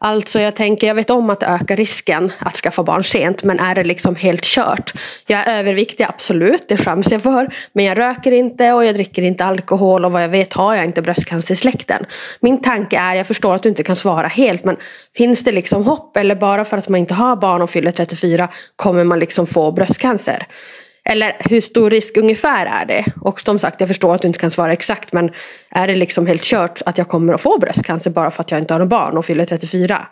Alltså jag tänker, jag vet om att det ökar risken att skaffa barn sent. Men är det liksom helt kört? Jag är överviktig, absolut. Det skäms jag för. Men jag röker inte och jag dricker inte alkohol. Och vad jag vet har jag inte bröstcancer i släkten. Min tanke är, jag förstår att du inte kan svara helt. Men finns det liksom hopp? Eller bara för att man inte har barn och fyller 34 kommer man liksom få bröstcancer? Eller hur stor risk ungefär är det? Och som sagt, jag förstår att du inte kan svara exakt men är det liksom helt kört att jag kommer att få bröstcancer bara för att jag inte har någon barn och fyller 34?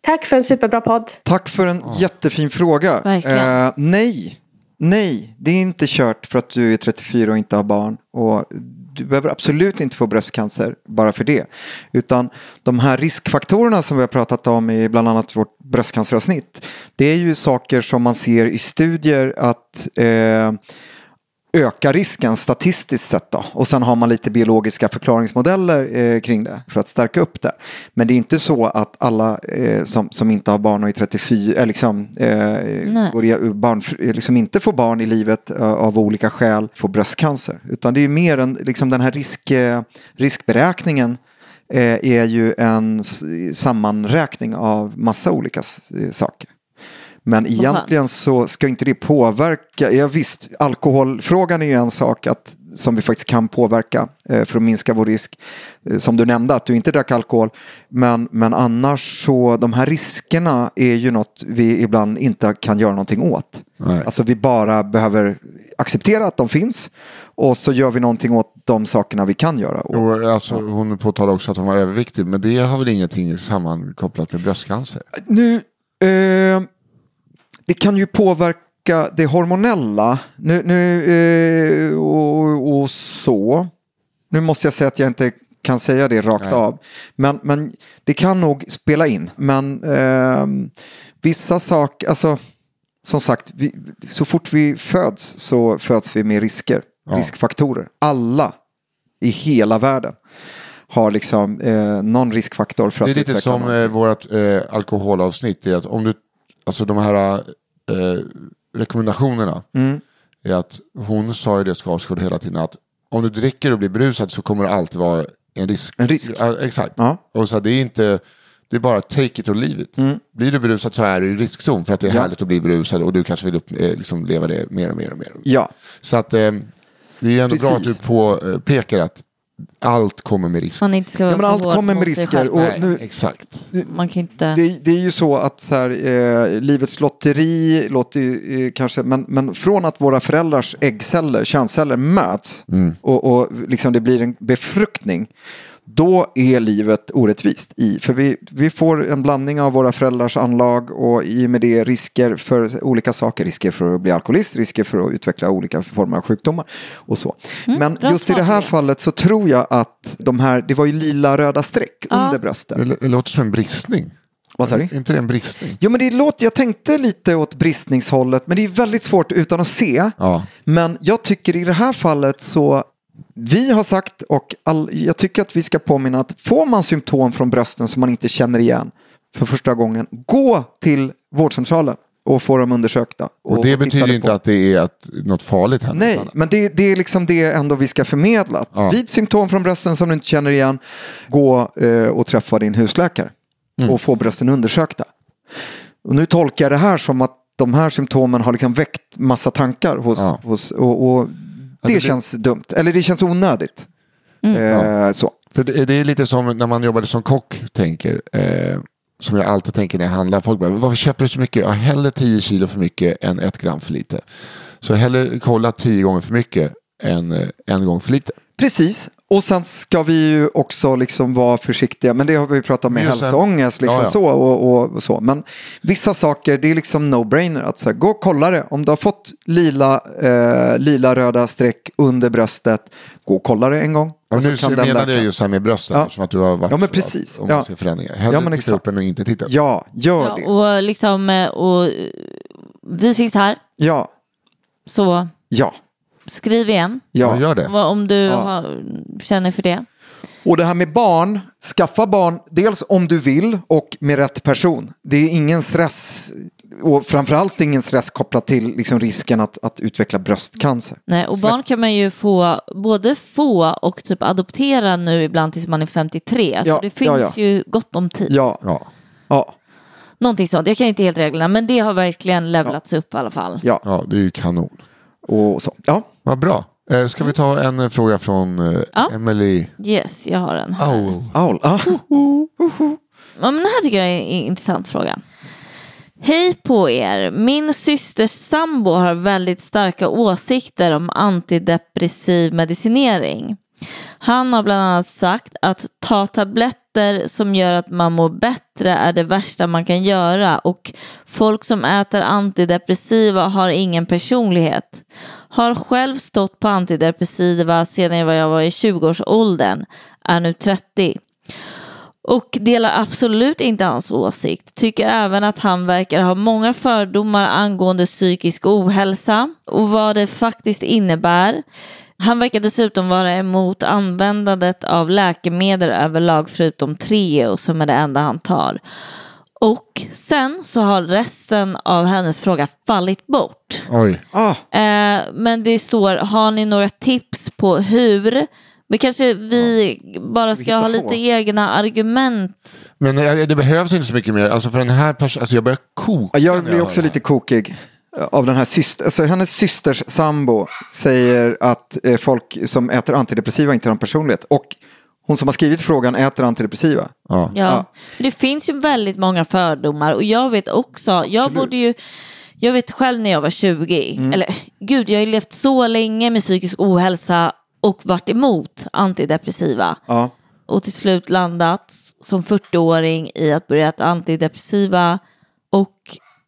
Tack för en superbra podd. Tack för en jättefin fråga. Eh, nej, nej, det är inte kört för att du är 34 och inte har barn. Och du behöver absolut inte få bröstcancer bara för det. Utan de här riskfaktorerna som vi har pratat om i bland annat vårt bröstcanceravsnitt. Det är ju saker som man ser i studier att eh, öka risken statistiskt sett. Då. Och sen har man lite biologiska förklaringsmodeller eh, kring det för att stärka upp det. Men det är inte så att alla eh, som, som inte har barn och är 34, eh, liksom, eh, går i, barn, liksom inte får barn i livet eh, av olika skäl får bröstcancer. Utan det är mer en, liksom den här risk, eh, riskberäkningen eh, är ju en sammanräkning av massa olika eh, saker. Men egentligen så ska inte det påverka, ja visst, alkoholfrågan är ju en sak att, som vi faktiskt kan påverka eh, för att minska vår risk. Eh, som du nämnde, att du inte drack alkohol. Men, men annars så, de här riskerna är ju något vi ibland inte kan göra någonting åt. Nej. Alltså vi bara behöver acceptera att de finns och så gör vi någonting åt de sakerna vi kan göra. Och, Och, alltså, hon påtalade också att hon var överviktig, men det har väl ingenting sammankopplat med bröstcancer? Nu, eh, det kan ju påverka det hormonella nu, nu, eh, och, och så. Nu måste jag säga att jag inte kan säga det rakt Nej. av. Men, men det kan nog spela in. Men eh, vissa saker, alltså som sagt, vi, så fort vi föds så föds vi med risker, Ja. riskfaktorer. Alla i hela världen har liksom eh, någon riskfaktor för att Det är lite som eh, vårt eh, alkoholavsnitt. Är att om du, alltså de här eh, rekommendationerna. Mm. Är att hon sa ju det Skarsgård hela tiden att om du dricker och blir berusad så kommer det alltid vara en risk. En risk. Ja, exakt. Ja. Och så det är inte, det är bara take it or leave it. Blir du berusad så är du i riskzon för att det är Mm. Ja. härligt att bli berusad och du kanske vill upp, eh, liksom leva det mer och mer och mer. Ja, Så att eh, det är ändå bra att du Precis. påpekar att allt kommer med risk. Man inte ska Ja, men allt kommer med risker. Och Nej, nu, exakt. Man kan inte... det, det är ju så att så här, eh, livets lotteri låter ju, eh, kanske, men, men från att våra föräldrars äggceller, könsceller möts och, och liksom det blir en befruktning, då är livet orättvist. I, för vi, vi får en blandning av våra föräldrars anlag och i och med det risker för olika saker. Risker för att bli alkoholist, risker för att utveckla olika former av sjukdomar och så. men bra just i det här fallet så tror jag att de här, det var ju lila röda streck Ja. under brösten. Det, det låter som en bristning. Vad sa du? Är inte det en bristning? Jo men det låter, jag tänkte lite åt bristningshållet men det är väldigt svårt utan att se. Ja. Men jag tycker i det här fallet så vi har sagt och all, jag tycker att vi ska påminna att får man symptom från brösten som man inte känner igen för första gången, gå till vårdcentralen och få dem undersökta. Och, det titta betyder på. inte att det är att något farligt händer. Nej, men det, det är liksom det ändå vi ska förmedla. Att Ja. Vid symptom från brösten som du inte känner igen, gå eh, och träffa din husläkare Mm. och få brösten undersökta. Och nu tolkar jag det här som att de här symptomen har liksom väckt massa tankar hos, Ja. hos och, och det, det känns dumt, eller det känns onödigt. Eh, så. För det, det är lite som när man jobbade som kock, tänker. Eh, som jag alltid tänker när jag handlar. Folk bara, varför köper du så mycket? Ja, hellre 10 kilo för mycket än ett gram för lite. Så hellre kolla 10 gånger för mycket än eh, en gång för lite. Precis, och sen ska vi ju också liksom vara försiktiga, men det har vi pratat om med hälsoångest liksom Ja, ja. Så, och, och, och så. Men vissa saker, det är liksom no-brainer. Att så här, gå och kolla det. Om du har fått lila, eh, lila röda streck under bröstet, gå och kolla det en gång. Ja, nu kan menade jag läka. ju så här med brösten, Ja. som att du har varit Ja, men precis. Om man Ja. ser förändringar. Hellre Ja, men titta exakt. upp än att inte titta upp. Ja, gör Ja, det. och liksom, eh, och eh, vi finns här, Ja, så ja, skriv igen. ja. Gör det. Om du Ja. har, känner för det. Och det här med barn, skaffa barn, dels om du vill och med rätt person. Det är ingen stress och framförallt ingen stress kopplat till liksom risken att, att utveckla bröstcancer. Nej, och barn kan man ju få, både få och typ adoptera nu ibland tills man är 53. Så Ja, det finns ja, ja. ju gott om tid. Ja, Ja. ja, Någonting sånt. Jag kan inte helt reglerna, men det har verkligen levlats upp i alla fall. ja. ja, det är ju kanon. Och så. Ja, Vad bra. Eh, ska vi ta en eh, fråga från eh, Ja. Emily Yes, jag har en. Owl? Aul. Ah. Ja, men det här tycker jag är en intressant fråga. Hej på er! Min systers sambo har väldigt starka åsikter om antidepressiv medicinering. Han har bland annat sagt att ta tabletter som gör att man mår bättre är det värsta man kan göra och folk som äter antidepressiva har ingen personlighet. Har själv stått på antidepressiva sedan jag var i 20-årsåldern, är nu 30 och delar absolut inte hans åsikt. Tycker även att han verkar ha många fördomar angående psykisk ohälsa och vad det faktiskt innebär. Han verkar dessutom vara emot användandet av läkemedel överlag förutom Treo som är det enda han tar. Och sen så har resten av hennes fråga fallit bort. Oj. Ah. Eh, men det står, har ni några tips på hur? Men kanske vi bara ska ha lite egna argument. Men eh, det behövs inte så mycket mer. Alltså för den här personen, alltså jag börjar koka. Jag när blir hör också det. lite kokig av den här syster, alltså hennes systers sambo säger att eh, folk som äter antidepressiva inte har en personlighet. Och hon som har skrivit frågan äter antidepressiva. Ja. Ja. Det finns ju väldigt många fördomar och jag vet också, jag borde ju jag vet själv när jag var 20, Mm. eller gud jag har ju levt så länge med psykisk ohälsa och varit emot antidepressiva. Ja. Och till slut landat som 40-åring i att börja äta antidepressiva och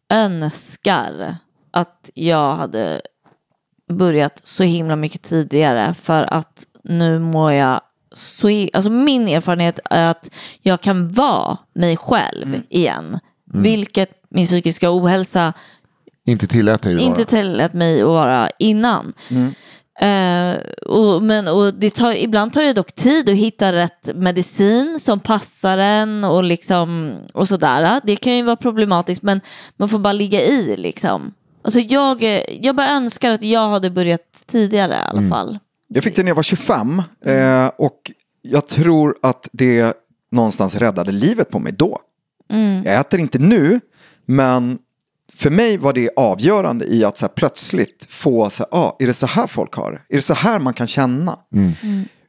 önskar att jag hade börjat så himla mycket tidigare för att nu mår jag så, hi- alltså min erfarenhet är att jag kan vara mig själv igen. Vilket min psykiska ohälsa Inte tillät dig inte vara. tillät mig att vara innan. Eh, och, men, och det tar, ibland tar det dock tid att hitta rätt medicin som passar en och, liksom, och sådär. Det kan ju vara problematiskt men man får bara ligga i liksom. Alltså jag, jag bara önskar att jag hade börjat tidigare i alla fall. Jag fick det när jag var 25 eh, och jag tror att det någonstans räddade livet på mig då. Jag äter inte nu, men för mig var det avgörande i att så här, plötsligt få, så här, ah, är det så här folk har det? Är det så här man kan känna?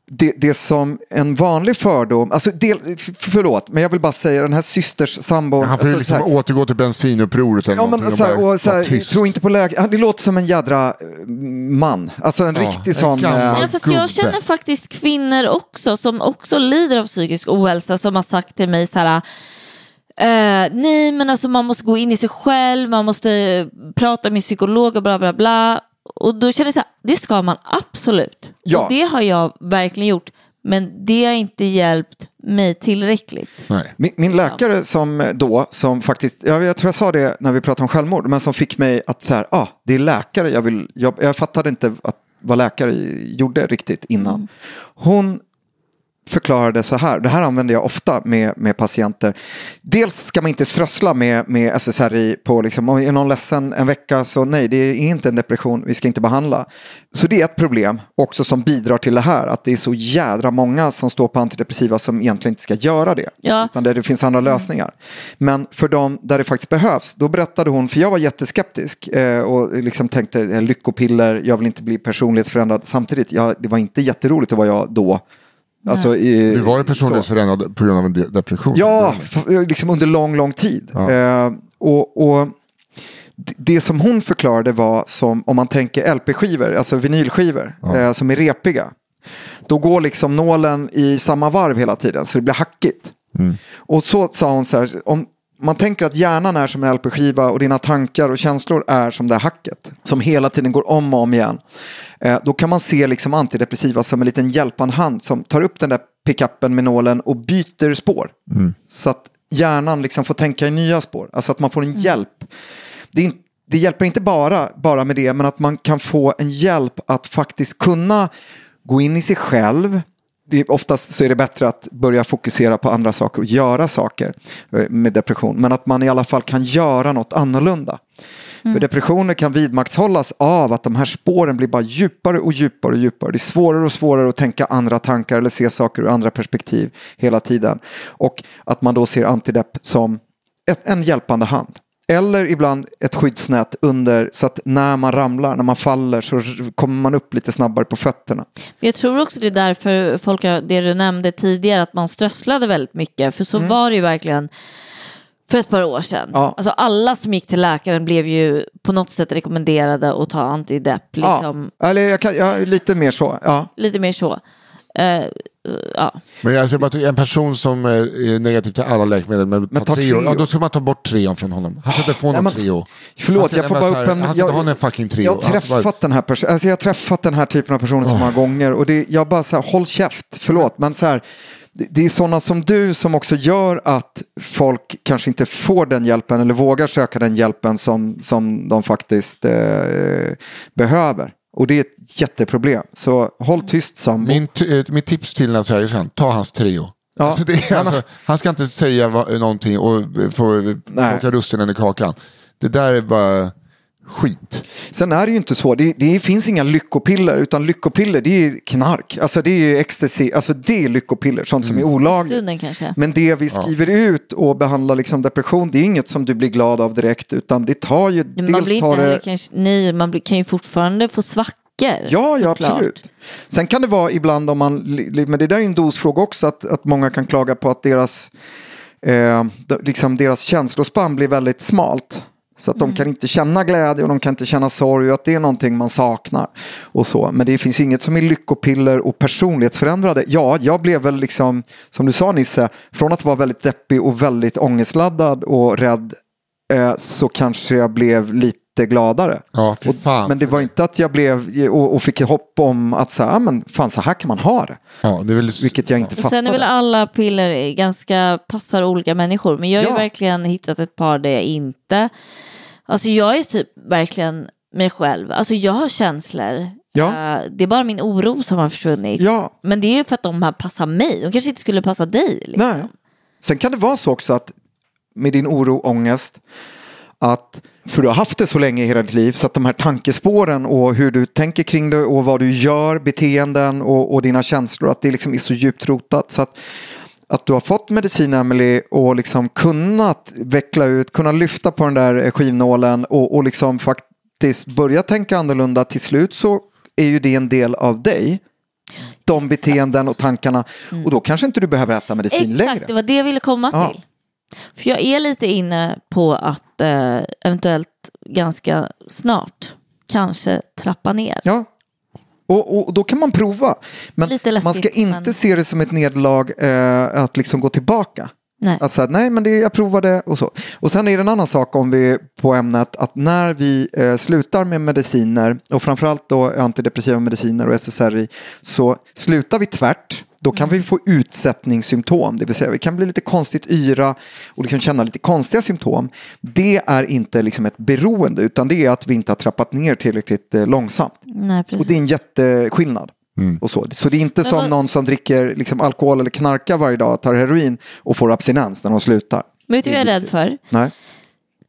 Det, det som en vanlig fördom, alltså del, förlåt, men jag vill bara säga den här systers sambo. Han får alltså, liksom så här- återgå till bensinupproret eller Ja, men någonting så här, bara och så här, tro inte på läkare. Det låter som en jädra eh, man. Alltså en Ja, riktig en sån. eh, Ja, fast jag känner faktiskt kvinnor också som också lider av psykisk ohälsa som har sagt till mig så här eh, nej men alltså man måste gå in i sig själv, man måste prata med psykolog och bla bla bla. Och då känner jag så här, det ska man absolut. Ja. Och det har jag verkligen gjort. Men det har inte hjälpt mig tillräckligt. Nej. Min, min läkare som då, som faktiskt, jag, jag tror jag sa det när vi pratade om självmord, men som fick mig att så här, ah, det är läkare jag vill jobba. Jag fattade inte att, vad läkare gjorde riktigt innan. Hon förklarade så här, det här använder jag ofta med, med patienter. Dels ska man inte strössla med, med SSRI på, liksom, om är någon ledsen en vecka så nej, det är inte en depression, vi ska inte behandla. Så det är ett problem också som bidrar till det här, att det är så jädra många som står på antidepressiva som egentligen inte ska göra det. Ja. Utan där det finns andra lösningar. Men för dem där det faktiskt behövs, då berättade hon, för jag var jätteskeptisk eh, och liksom tänkte eh, lyckopiller, jag vill inte bli personlighetsförändrad. Samtidigt, jag, det var inte jätteroligt att vara jag då. Alltså, i, Du var ju så. personlighetsförändrad på grund av en de- depression. Ja, liksom under lång, lång tid. Ja. Eh, och, och det som hon förklarade var som om man tänker LP-skivor, alltså vinylskivor, eh, som är repiga. Då går liksom nålen i samma varv hela tiden så det blir hackigt. Och så sa hon så här, om man tänker att hjärnan är som en LP-skiva och dina tankar och känslor är som det här hacket som hela tiden går om och om igen. Eh, då kan man se liksom antidepressiva som en liten hjälpande hand som tar upp den där pickuppen med nålen och byter spår. Så att hjärnan liksom får tänka i nya spår, alltså att man får en hjälp. Det, är, in- det hjälper inte bara, bara med det, men att man kan få en hjälp att faktiskt kunna gå in i sig själv. Det är, oftast så är det bättre att börja fokusera på andra saker och göra saker eh, med depression. Men att man i alla fall kan göra något annorlunda. För depressioner kan vidmakthållas av att de här spåren blir bara djupare och djupare och djupare. Det är svårare och svårare att tänka andra tankar eller se saker ur andra perspektiv hela tiden. Och att man då ser antidepp som ett, en hjälpande hand. Eller ibland ett skyddsnät under så att när man ramlar, när man faller så kommer man upp lite snabbare på fötterna. Jag tror också det är därför folk, det du nämnde tidigare, att man strösslade väldigt mycket. För så var det ju verkligen För ett par år sedan. Ja. Alltså alla som gick till läkaren blev ju på något sätt rekommenderade att ta antidepp. Liksom. Ja, eller jag kan, ja, lite mer så. Ja. Lite mer så. Eh, ja. Men jag ser bara att en person som är negativ till alla läkemedel men, Men Treo. ja, då ska man ta bort Treon från honom. Han ska inte få Nej, någon men- Treo. Förlåt, jag får bara upp en... Han ska inte ha en fucking Treo. Jag har Han ska bara- träffat den här personen, alltså jag har träffat den här typen av personer så många gånger och det, jag bara så här, håll käft, förlåt, men så här, det, det är sådana som du som också gör att folk kanske inte får den hjälpen eller vågar söka den hjälpen som, som de faktiskt eh, behöver. Och det är ett jätteproblem, så håll tyst sambo. Min, eh, mitt tips till Nils Härgesson, ta hans Treo. Ja. Alltså alltså, han ska inte säga någonting och eh, få plocka russinen i kakan. Det där är bara skit. Sen är det ju inte så, det, det finns inga lyckopiller, utan lyckopiller det är knark. Alltså det är ju ecstasy, alltså det är lyckopiller, sånt som är olagligt. Stunden kanske. Men det vi skriver ut och behandlar liksom depression, det är inget som du blir glad av direkt, utan det tar ju, Men man dels blir tar det... heller kanske, nej, man blir, kan ju fortfarande få svackor. Ja, ja såklart. absolut. Sen kan det vara ibland om man, men det där är en dosfråga också, att, att många kan klaga på att deras, eh, liksom deras känslospann blir väldigt smalt. Så att de kan inte känna glädje och de kan inte känna sorg och att det är någonting man saknar. Och så. Men det finns inget som är lyckopiller och personlighetsförändrande. Ja, jag blev väl liksom, som du sa Nisse, från att vara väldigt deppig och väldigt ångestladdad och rädd eh, så kanske jag blev lite gladare. Ja, fan. Men det var inte att jag blev och, och fick hopp om att så här, "Ah, men fan så här kan man ha det. Ja, det är väl... Vilket jag inte Och fattade. sen är väl alla piller ganska passar olika människor. Men jag har ju Ja. verkligen hittat ett par där jag inte... Alltså jag är typ verkligen mig själv. Alltså jag har känslor. Ja. Eh, det är bara min oro som har försvunnit. Ja. Men det är ju för att de här passar mig. De kanske inte skulle passa dig. Liksom. Nej. Sen kan det vara så också att med din oro och ångest att för du har haft det så länge i hela ditt liv så att de här tankespåren och hur du tänker kring det och vad du gör, beteenden och, och dina känslor, att det liksom är så djupt rotat. Så att, att du har fått medicin Emily och liksom kunnat veckla ut, kunna lyfta på den där skivnålen och, och liksom faktiskt börja tänka annorlunda till slut så är ju det en del av dig. De beteenden och tankarna. Och då kanske inte du behöver äta medicin Exakt, längre. det var det jag ville komma Ja. För jag är lite inne på att eh, eventuellt ganska snart kanske trappa ner. Ja. Och, och då kan man prova. Men läskigt, man ska inte men- se det som ett nederlag eh, att liksom gå tillbaka. Nej. Att säga, nej men det, jag provade och så. Och sen är det en annan sak om vi på ämnet att när vi eh, slutar med mediciner och framförallt då antidepressiva mediciner och SSRI så slutar vi tvärt. Då kan vi få utsättningssymptom, det vill säga vi kan bli lite konstigt yra och liksom känna lite konstiga symptom. Det är inte liksom ett beroende utan det är att vi inte har trappat ner tillräckligt eh, långsamt. Nej. Och det är en jätteskillnad. Och så. så det är inte Men som vad- någon som dricker liksom, alkohol eller knarkar varje dag, tar heroin och får abstinens när de slutar. Men vet du vad jag är rädd för? Nej.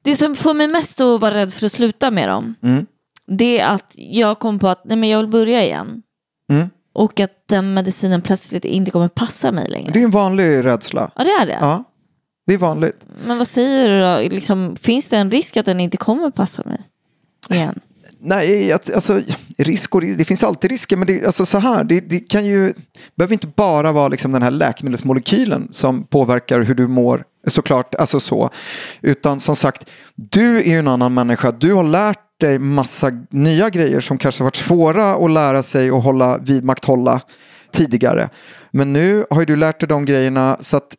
Det som får mig mest att vara rädd för att sluta med dem, Mm. det är att jag kom på att nej, men jag vill börja igen. Mm. Och att den medicinen plötsligt inte kommer passa mig längre. Det är en vanlig rädsla. Ja, det är det. Ja, det är vanligt. Men vad säger du då? Liksom, finns det en risk att den inte kommer passa mig igen? Nej, alltså, risk och risk, det finns alltid risker, men det, alltså, så här, det, det kan ju, behöver inte bara vara liksom, den här läkemedelsmolekylen som påverkar hur du mår, såklart, alltså så. Utan som sagt, du är ju en annan människa, du har lärt dig massa nya grejer som kanske varit svåra att lära sig och hålla vidmakthålla tidigare. Men nu har ju du lärt dig de grejerna så att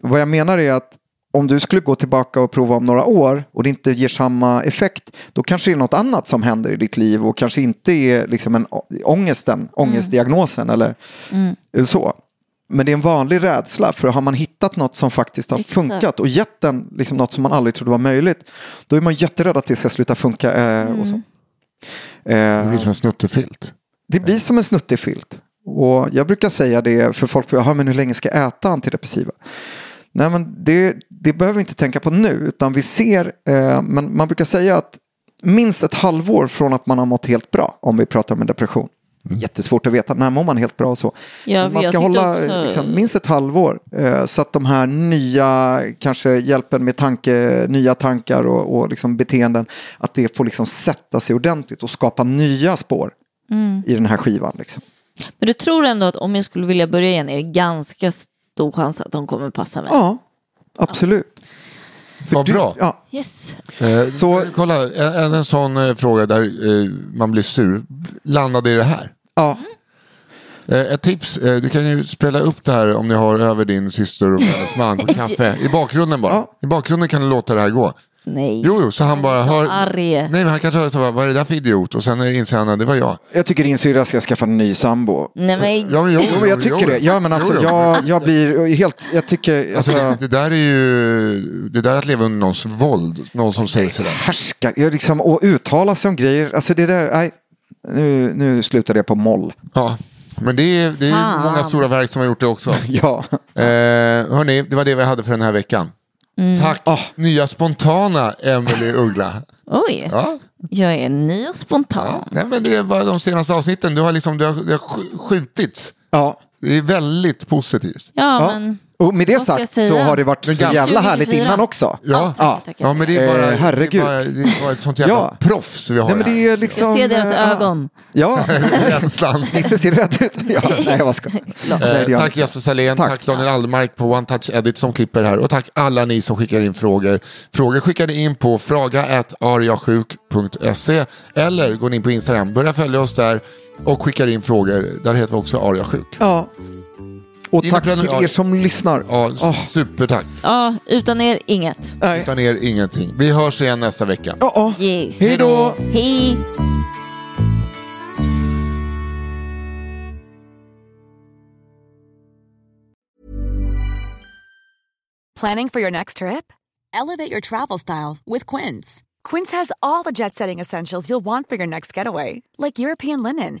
vad jag menar är att om du skulle gå tillbaka och prova om några år och det inte ger samma effekt, då kanske det är något annat som händer i ditt liv och kanske inte är liksom en ångesten, ångestdiagnosen eller eller så. Men det är en vanlig rädsla, för har man hittat något som faktiskt har Exakt. funkat och gett den liksom något som man aldrig trodde var möjligt, då är man jätterädd att det ska sluta funka eh, och så. Det Eh, blir som en snuttefilt. det blir som en snuttig filt. Och jag brukar säga det för folk, ja, men hur länge ska jag äta antidepressiva? Nej, men det, det behöver vi inte tänka på nu, utan vi ser, eh, men man brukar säga att minst ett halvår från att man har mått helt bra, om vi pratar om en depression. Jättesvårt att veta, när mår man helt bra och så. Ja, man ska hålla också- liksom, minst ett halvår eh, så att de här nya, kanske hjälpen med tanke, nya tankar och, och liksom beteenden, att det får liksom sätta sig ordentligt och skapa nya spår Mm. i den här skivan. Liksom. Men du tror ändå att om jag skulle vilja börja igen är det ganska stor chans att de kommer passa mig? Ja, absolut. Vad bra. Ja. Yes. Eh, så... Kolla, en, en sån eh, fråga där eh, man blir sur. Landade i det här. Ja. Eh, ett tips, eh, du kan ju spela upp det här om ni har över din syster och hennes man på kaffe. I bakgrunden bara. I bakgrunden kan du låta det här gå. Nej. Jo, jo, så han bara så hör... arg. Nej, men han kanske hör så bara, vad är det där för idiot? Och sen inser han att det var jag. Jag tycker din syrra ska skaffa en ny sambo. Nej, men... Ja, men jo, Jo, men jag tycker jo, det. Ja, men alltså, jo, jo. jag, jag blir helt... Jag tycker... Alltså, Alltså, det, det där är ju det där är att leva under någons våld. Någon som säger sådär. härskar. Jag liksom, och uttala sig om grejer. Alltså det där... Nej, nu, nu slutade jag på moll. Ja, men det är, det är många stora verk som har gjort det också. Ja. Eh, hörni, det var det vi hade för den här veckan. Mm. Tack nya spontana Emelie Uggla. Oj, Ja. jag är ny och spontan. Nej, men det var de senaste avsnitten, du har, liksom, du har, skjutits. Ja. Det är väldigt positivt. Ja, Ja. men... Och med det sagt så har det varit ganska- jävla härligt 2024. innan också. Ja, tackar. ja men det är bara, Eh, det är herregud. bara, det är bara ett sånt jävla Ja. proffs vi har Nej, men det är liksom... Jag ser deras eh, ögon. Ja, Rädslan. Nisse ser rädd ut. Ja, nej, jag det Eh, tack. Jesper Salén, tack. Tack. Daniel Aldermark på One Touch Edit som klipper här och tack alla ni som skickar in frågor. Frågor skickar ni in på fraga.ariasjuk.se eller går ni in på Instagram, börja följa oss där och skickar in frågor. Där heter vi också ariasjuk. Ja. Och In tack till er som lyssnar. Ja, Åh. supertack. Ja, utan er inget. Nej. Utan er ingenting. Vi hörs igen nästa vecka. Ja, ja. Yes. Hej då! Hej. Planning for your next trip? Elevate your travel style with Quince. Quince has all the jet setting essentials you'll want for your next getaway, like European linen,